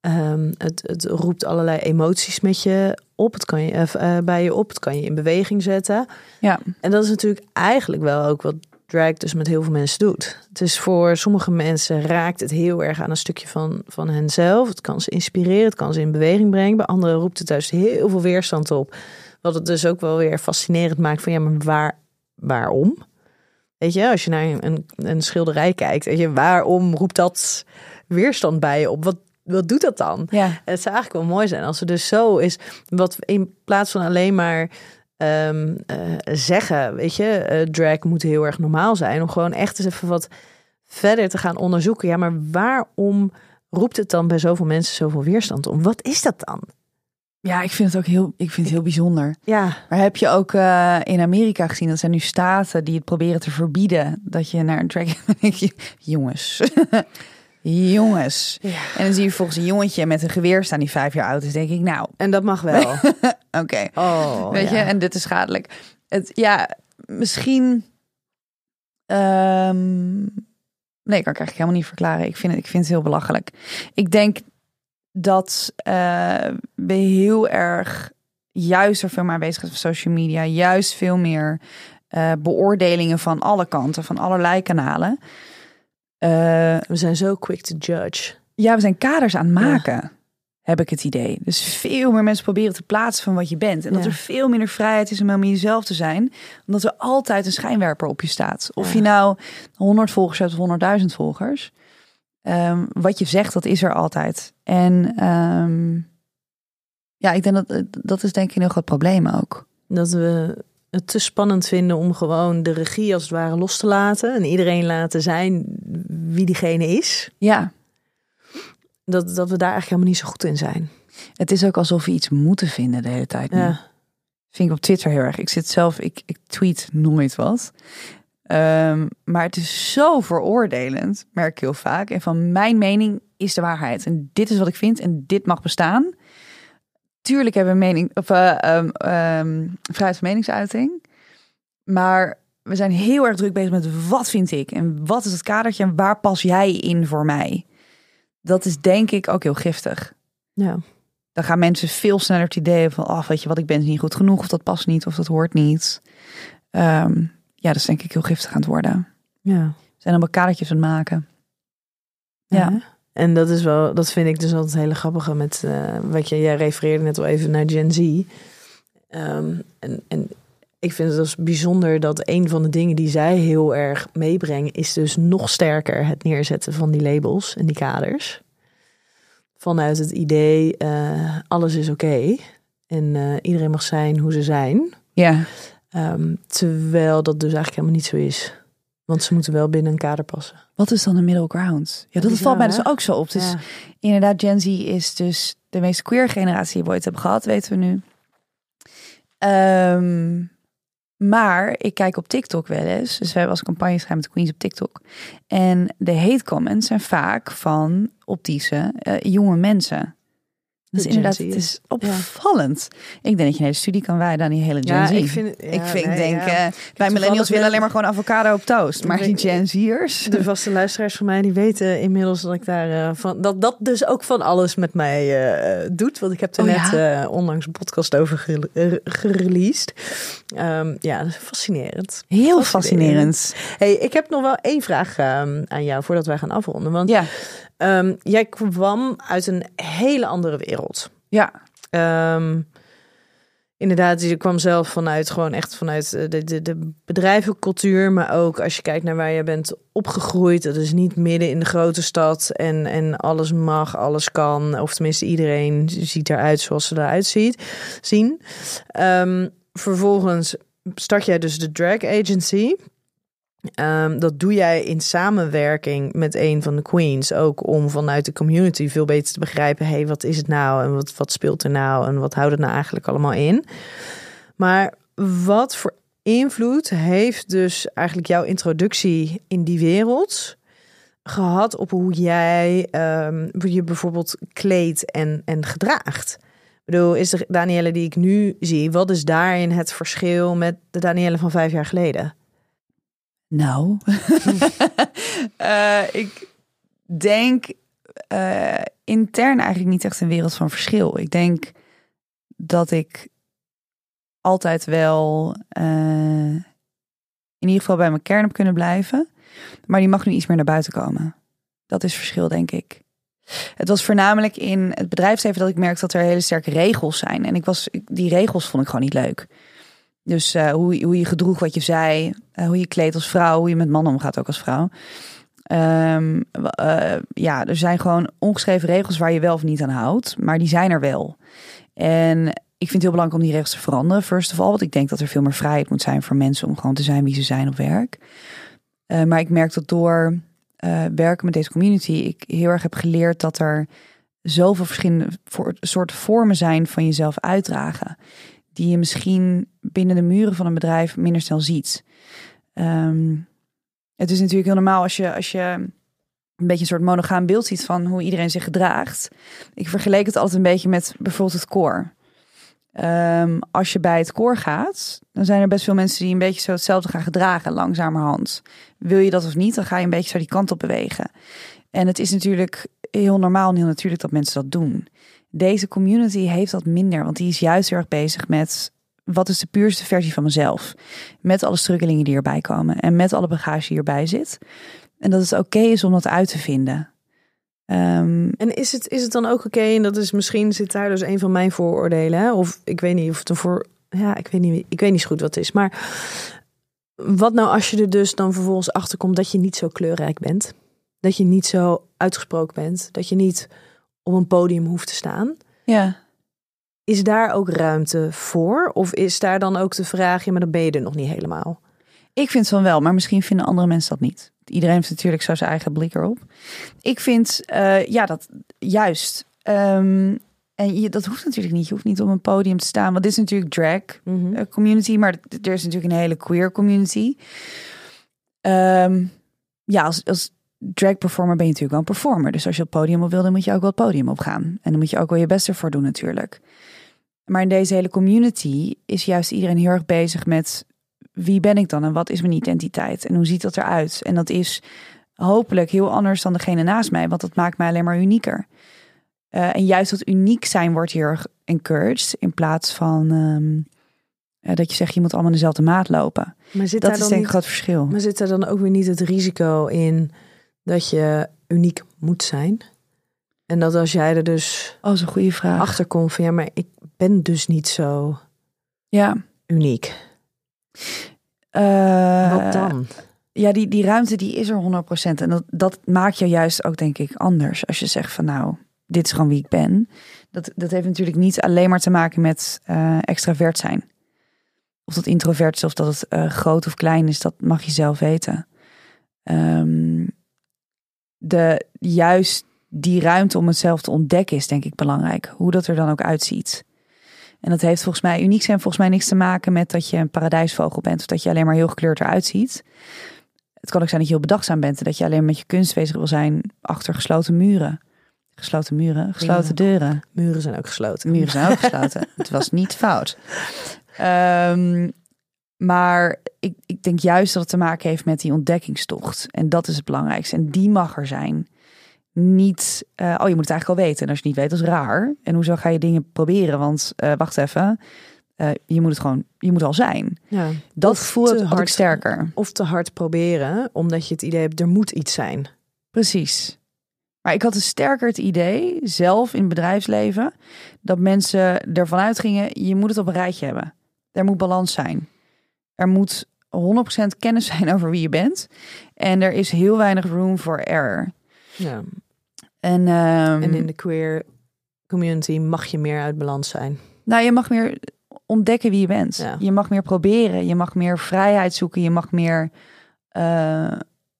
Ehm, het, het roept allerlei emoties met je op. Het kan je eh, bij je op. Het kan je in beweging zetten. Ja, En dat is natuurlijk eigenlijk wel ook wat drag dus met heel veel mensen doet. Het is voor sommige mensen raakt het heel erg aan een stukje van, van henzelf. Het kan ze inspireren, het kan ze in beweging brengen. Bij anderen roept het juist heel veel weerstand op. Wat het dus ook wel weer fascinerend maakt van ja, maar waar, waarom? Weet je, als je naar een, een schilderij kijkt, weet je, waarom roept dat weerstand bij je op? Wat, wat doet dat dan? ja, Het zou eigenlijk wel mooi zijn als er dus zo is. Wat in plaats van alleen maar ehm, eh, zeggen, weet je, eh, drag moet heel erg normaal zijn. Om gewoon echt eens even wat verder te gaan onderzoeken. Ja, maar waarom roept het dan bij zoveel mensen zoveel weerstand om? Wat is dat dan? ja, ik vind het ook heel, ik vind het heel bijzonder. Ja, Maar heb je ook eh, in Amerika gezien, dat zijn nu staten die het proberen te verbieden dat je naar een drag... <laughs> Jongens, jongens. Ja. En dan zie je volgens een jongetje met een geweer staan die vijf jaar oud is. denk ik, nou, en dat mag wel. <laughs> oké. Oh, Weet ja. je, en dit is schadelijk. Het, ja, misschien... ehm, nee, ik kan ik eigenlijk helemaal niet verklaren. Ik vind het, ik vind het heel belachelijk. Ik denk dat eh, we heel erg juist er veel meer bezig zijn op social media. Juist veel meer eh, beoordelingen van alle kanten, van allerlei kanalen. Eh, We zijn zo quick to judge. ja, we zijn kaders aan het maken, heb ik het idee. Dus veel meer mensen proberen te plaatsen van wat je bent. En dat Ja. er veel minder vrijheid is om helemaal jezelf te zijn. Omdat er altijd een schijnwerper op je staat. Of je nou 100 volgers hebt of 100.000 volgers. Ehm, wat je zegt, dat is er altijd. En ehm, ja, ik denk dat dat is denk ik een heel groot probleem ook. Dat we het te spannend vinden om gewoon de regie als het ware los te laten. En iedereen laten zijn wie diegene is. Ja, Dat, dat we daar eigenlijk helemaal niet zo goed in zijn. het is ook alsof we iets moeten vinden de hele tijd. nu. Ja. Vind ik op Twitter heel erg. Ik zit zelf, ik, ik tweet nooit wat. Ehm, maar het is zo veroordelend, merk ik heel vaak. En van mijn mening is de waarheid. En dit is wat ik vind en dit mag bestaan. Tuurlijk hebben we mening, of, eh, ehm, ehm, vrijheid van meningsuiting. Maar we zijn heel erg druk bezig met wat vind ik en wat is het kadertje en waar pas jij in voor mij. dat is denk ik ook heel giftig. Ja. Dan gaan mensen veel sneller het idee van, oh, weet je wat, ik ben niet goed genoeg, of dat past niet, of dat hoort niet. Ehm, ja, dat is denk ik heel giftig aan het worden. Ja. We zijn allemaal kadertjes aan het maken. Ja. En dat is wel, dat vind ik dus altijd hele grappige met eh, wat je, jij refereerde net al even naar Gen Z. Ehm, en, en ik vind het dus bijzonder dat een van de dingen die zij heel erg meebrengen, is dus nog sterker het neerzetten van die labels en die kaders. Vanuit het idee, eh, alles is oké. en eh, iedereen mag zijn hoe ze zijn. Ja. Ehm, terwijl dat dus eigenlijk helemaal niet zo is. Want ze moeten wel binnen een kader passen. Wat is dan de middle ground? Ja, dat valt mij dus ook zo op. Dus Ja. inderdaad, Gen Z is dus de meest queer generatie die we ooit hebben gehad, weten we nu. Ehm, maar ik kijk op TikTok wel eens. Dus we hebben als campagne gedaan met de Queens op TikTok. En de hate comments zijn vaak van optische eh, jonge mensen. Dus De inderdaad, het is- opvallend. Ik denk dat je een hele studie kan wijden aan die hele Gen Ja, Z. ik vind, ik vind, nee, denk, eh, wij millennials willen alleen maar gewoon avocado op toast. Maar die Gen Z'ers... De vaste luisteraars van mij die weten inmiddels dat ik daar eh, van dat dat dus ook van alles met mij eh, doet. Want ik heb er Oh, net onlangs een podcast over gere- gereleased. Ehm, ja, dat is fascinerend. Heel Fascinerend. fascinerend. Hey, ik heb nog wel één vraag ehm, aan jou voordat wij gaan afronden. Want Ja, ehm, jij kwam uit een hele andere wereld. ja. Ehm, inderdaad, je kwam zelf vanuit gewoon echt vanuit eh, de, de, de bedrijvencultuur. Maar ook als je kijkt naar waar je bent opgegroeid. Dat is niet midden in de grote stad. En, en alles mag, alles kan. Of tenminste, iedereen ziet eruit zoals ze eruit ziet, zien. Ehm, vervolgens start jij dus de drag agency. Ehm, dat doe jij in samenwerking met een van de queens. Ook om vanuit de community veel beter te begrijpen... hey, wat is het nou en wat, wat speelt er nou... en wat houdt het nou eigenlijk allemaal in. Maar wat voor invloed heeft dus eigenlijk jouw introductie in die wereld... gehad op hoe jij ehm, je bijvoorbeeld kleedt en, en gedraagt? Ik bedoel, is de Danielle die ik nu zie... wat is daarin het verschil met de Danielle van vijf jaar geleden? Nou, <laughs> Eh, ik denk eh, intern eigenlijk niet echt een wereld van verschil. Ik denk dat ik altijd wel eh, in ieder geval bij mijn kern heb kunnen blijven. Maar die mag nu iets meer naar buiten komen. Dat is verschil, denk ik. Het was voornamelijk in het bedrijfsleven dat ik merkte dat er hele sterke regels zijn. En ik was, die regels vond ik gewoon niet leuk. Dus eh, hoe, hoe je gedroeg, wat je zei, eh, hoe je kleedt als vrouw, hoe je met mannen omgaat ook als vrouw. Ehm, eh, ja, er zijn gewoon ongeschreven regels waar je wel of niet aan houdt, maar die zijn er wel. En ik vind het heel belangrijk om die regels te veranderen, first of all. Want ik denk dat er veel meer vrijheid moet zijn voor mensen om gewoon te zijn wie ze zijn op werk. Maar ik merk dat door werken met deze community, ik heel erg heb geleerd dat er zoveel verschillende soorten vormen zijn van jezelf uitdragen. Die je misschien binnen de muren van een bedrijf minder snel ziet. Ehm, het is natuurlijk heel normaal als je, als je een beetje een soort monogaam beeld ziet van hoe iedereen zich gedraagt. Ik vergeleek het altijd een beetje met bijvoorbeeld het koor. Ehm, als je bij het koor gaat, dan zijn er best veel mensen die een beetje zo hetzelfde gaan gedragen, langzamerhand. Wil je dat of niet, dan ga je een beetje zo die kant op bewegen. En het is natuurlijk heel normaal en heel natuurlijk dat mensen dat doen. Deze community heeft dat minder, want die is juist heel erg bezig met wat is de puurste versie van mezelf. Met alle struggelingen die erbij komen en met alle bagage die erbij zit. En dat het oké is om dat uit te vinden. Ehm, En is het, is het dan ook oké? En dat is misschien zit daar dus een van mijn vooroordelen. Of ik weet niet of het een voor. Ja, ik weet niet, ik weet niet goed wat het is. Maar wat nou als je er dus dan vervolgens achter komt dat je niet zo kleurrijk bent? Dat je niet zo uitgesproken bent? Dat je niet op een podium hoeft te staan? ja. Is daar ook ruimte voor? Of is daar dan ook de vraag, ja, maar dan ben je er nog niet helemaal? Ik vind van wel, maar misschien vinden andere mensen dat niet. Iedereen heeft natuurlijk zo zijn eigen blik erop. Ik vind, eh, ja, dat juist. Ehm, en je, dat hoeft natuurlijk niet. Je hoeft niet op een podium te staan. Want dit is natuurlijk drag eh, community, maar er is natuurlijk een hele queer community. Ehm, ja, als, als drag performer ben je natuurlijk wel een performer. Dus als je op het podium op wil, dan moet je ook wel het podium op gaan. En dan moet je ook wel je best ervoor doen natuurlijk. Maar in deze hele community is juist iedereen heel erg bezig met wie ben ik dan en wat is mijn identiteit en hoe ziet dat eruit? En dat is hopelijk heel anders dan degene naast mij, want dat maakt mij alleen maar unieker. Eh, en juist dat uniek zijn wordt hier encouraged in plaats van ehm, eh, dat je zegt je moet allemaal in dezelfde maat lopen. Maar zit Dat daar is dan denk ik niet, een groot verschil. maar zit er dan ook weer niet het risico in dat je uniek moet zijn? En dat als jij er dus Oh, is een goede vraag. achter komt van ja, maar ik ben dus niet zo ja. uniek. Eh, Wat dan? Ja, die, die ruimte die is er 100%. En dat, dat maakt je juist ook, denk ik, anders. Als je zegt van nou, dit is gewoon wie ik ben. Dat, dat heeft natuurlijk niet alleen maar te maken met eh, extravert zijn. Of dat introvert is, of dat het eh, groot of klein is, dat mag je zelf weten. Ehm, de, juist die ruimte om het zelf te ontdekken is denk ik belangrijk. Hoe dat er dan ook uitziet. En dat heeft volgens mij uniek zijn volgens mij niks te maken met dat je een paradijsvogel bent. Of dat je alleen maar heel gekleurd eruit ziet. Het kan ook zijn dat je heel bedachtzaam bent. En dat je alleen met je kunst bezig wil zijn achter gesloten muren. Gesloten muren, gesloten Ja. deuren. Muren zijn ook gesloten. Muren zijn ook gesloten. <laughs> het was niet fout. Ehm, maar ik, denk juist dat het te maken heeft met die ontdekkingstocht. En dat is het belangrijkste. En die mag er zijn. Niet, eh, oh je moet het eigenlijk al weten. En als je het niet weet, dat is raar. En hoezo ga je dingen proberen? Want eh, wacht even, Eh, je moet het gewoon, je moet al zijn. Ja. Dat ik hard. sterker. Of te hard proberen, omdat je het idee hebt, er moet iets zijn. Precies. Maar ik had dus sterker het idee, zelf in het bedrijfsleven, dat mensen ervan uitgingen, je moet het op een rijtje hebben. Er moet balans zijn. Er moet 100% kennis zijn over wie je bent. En er is heel weinig room for error. Ja. En, ehm, En in de queer community mag je meer uit balans zijn. nou, je mag meer ontdekken wie je bent. Ja. Je mag meer proberen. Je mag meer vrijheid zoeken. Je mag meer eh,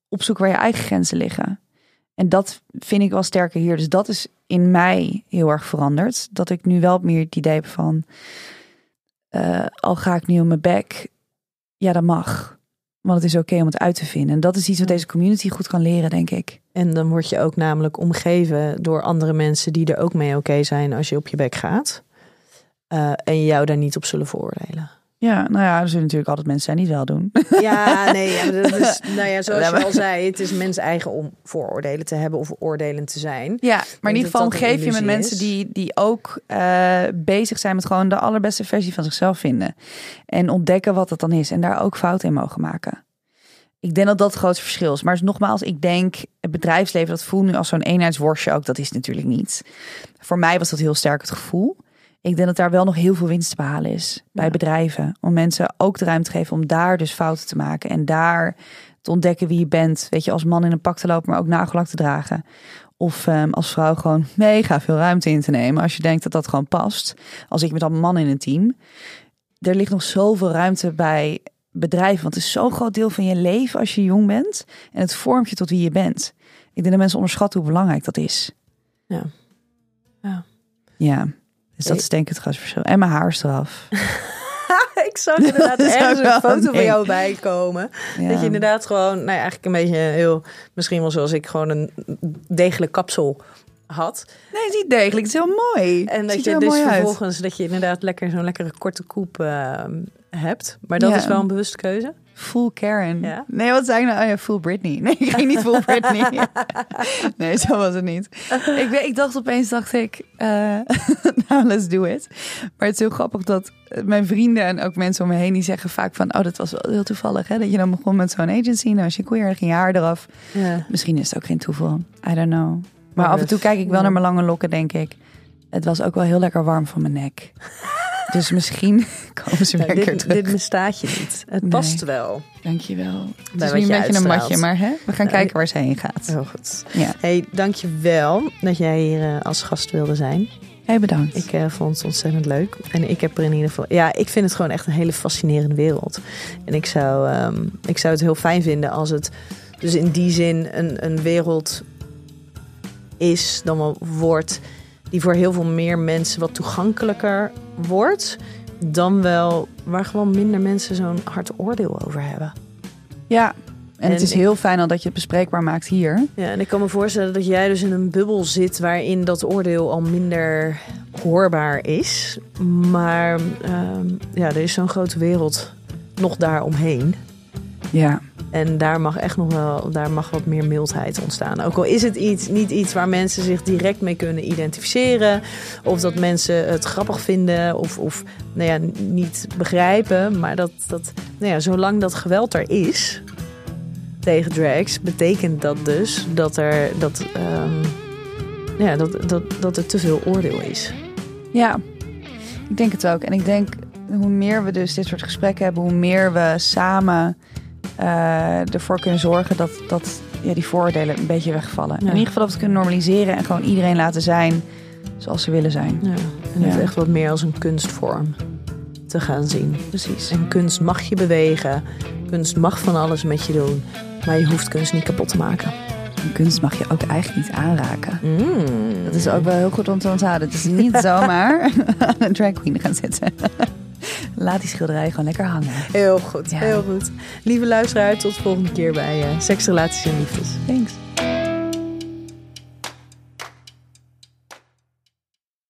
opzoeken waar je eigen grenzen liggen. En dat vind ik wel sterker hier. Dus dat is in mij heel erg veranderd. Dat ik nu wel meer het idee heb van... eh, al ga ik nu op mijn bek, ja, dat mag. Want het is oké om het uit te vinden. En dat is iets wat deze community goed kan leren, denk ik. En dan word je ook namelijk omgeven door andere mensen die er ook mee oké zijn als je op je bek gaat. Eh, en jou daar niet op zullen veroordelen. Ja, nou ja, er zullen natuurlijk altijd mensen zijn die het wel doen. <laughs> Ja, nee, ja, dat is, <laughs> nou ja, zoals je al zei, het is mens eigen om vooroordelen te hebben of oordelend te zijn. Ja, maar in ieder geval geef je met mensen die, die ook eh, bezig zijn met gewoon de allerbeste versie van zichzelf vinden. En ontdekken wat dat dan is. En daar ook fouten in mogen maken. Ik denk dat dat het grootste verschil is. Maar nogmaals, ik denk het bedrijfsleven, dat voelt nu als zo'n eenheidsworstje ook. Dat is natuurlijk niet. Voor mij was dat heel sterk het gevoel. Ik denk dat daar wel nog heel veel winst te behalen is bij Ja. bedrijven. Om mensen ook de ruimte te geven om daar dus fouten te maken. En daar te ontdekken wie je bent. Weet je, als man in een pak te lopen, maar ook nagellak te dragen. Of ehm, als vrouw gewoon mega veel ruimte in te nemen. Als je denkt dat dat gewoon past. Als ik met allemaal mannen in een team. Er ligt nog zoveel ruimte bij bedrijven. Want het is zo'n groot deel van je leven als je jong bent. En het vormt je tot wie je bent. Ik denk dat mensen onderschatten hoe belangrijk dat is. Ja. Ja. Ja. Dus dat is denk ik het grootste verschil. En mijn haar is eraf. <laughs> ik zag <laughs> inderdaad ergens een foto van jou bij komen. Ja. Dat je inderdaad gewoon, nou ja, eigenlijk een beetje heel, misschien wel zoals ik, gewoon een degelijk kapsel had. Nee, het is niet degelijk. Het is heel mooi. En dat je dus uit. vervolgens, dat je inderdaad lekker zo'n lekkere korte koep eh, hebt. Maar dat Ja. is wel een bewuste keuze. Full Karen. Ja? Nee, wat zei ik nou? Oh ja, full Britney. Nee, ik ging niet full <laughs> Britney. nee, zo was het niet. Ik, ik dacht opeens, dacht ik, eh, <laughs> nou, let's do it. Maar het is heel grappig dat mijn vrienden en ook mensen om me heen, die zeggen vaak van, oh, dat was wel heel toevallig, hè? Dat je dan begon met zo'n agency. Nou, als je queer, ging je haar eraf. Ja. Misschien is het ook geen toeval. I don't know. Maar Maar af en toe dat- kijk ik wel naar mijn lange lokken, denk ik. Het was ook wel heel lekker warm van mijn nek. Dus misschien <laughs> komen ze weer keer dit, terug. dit bestaat je niet. Het Nee. past wel. Dankjewel. Het Bij is nu je een beetje een matje, maar hè? we gaan kijken waar ze heen gaat. Heel goed. Ja. Hey, dankjewel dat jij hier eh, als gast wilde zijn. Hey, bedankt. Ik eh, vond het ontzettend leuk. En ik heb er in ieder geval... Ja, ik vind het gewoon echt een hele fascinerende wereld. En ik zou, ehm, ik zou het heel fijn vinden als het dus in die zin een, een wereld is, dan wel wordt... die voor heel veel meer mensen wat toegankelijker wordt... dan wel waar gewoon minder mensen zo'n hard oordeel over hebben. ja, en, En het is ik- heel fijn al dat je het bespreekbaar maakt hier. Ja, en ik kan me voorstellen dat jij dus in een bubbel zit waarin dat oordeel al minder hoorbaar is. Maar ehm, ja, er is zo'n grote wereld nog daaromheen. Ja, En daar mag echt nog wel, daar mag wat meer mildheid ontstaan. Ook al is het iets, niet iets waar mensen zich direct mee kunnen identificeren. Of dat mensen het grappig vinden of, of nou ja, niet begrijpen. Maar dat, dat nou ja, zolang dat geweld er is tegen drags, betekent dat dus dat er, dat, ehm, ja, dat, dat, dat er te veel oordeel is. Ja, ik denk het ook. En ik denk hoe meer we dus dit soort gesprekken hebben, hoe meer we samen uh, ervoor kunnen zorgen dat, dat ja, die vooroordelen een beetje wegvallen. In ieder geval dat we kunnen normaliseren en gewoon iedereen laten zijn zoals ze willen zijn. Ja. En het echt wat meer als een kunstvorm te gaan zien. Precies. En kunst mag je bewegen. Kunst mag van alles met je doen. Maar je hoeft kunst niet kapot te maken. En kunst mag je ook eigenlijk niet aanraken. Mm. Dat is ook wel heel goed om te onthouden. Het is niet <laughs> zomaar aan een drag queen gaan zitten. Laat die schilderij gewoon lekker hangen. Heel goed, heel goed. Lieve luisteraar, tot de volgende keer bij uh, Seks, Relaties en Liefdes. Thanks.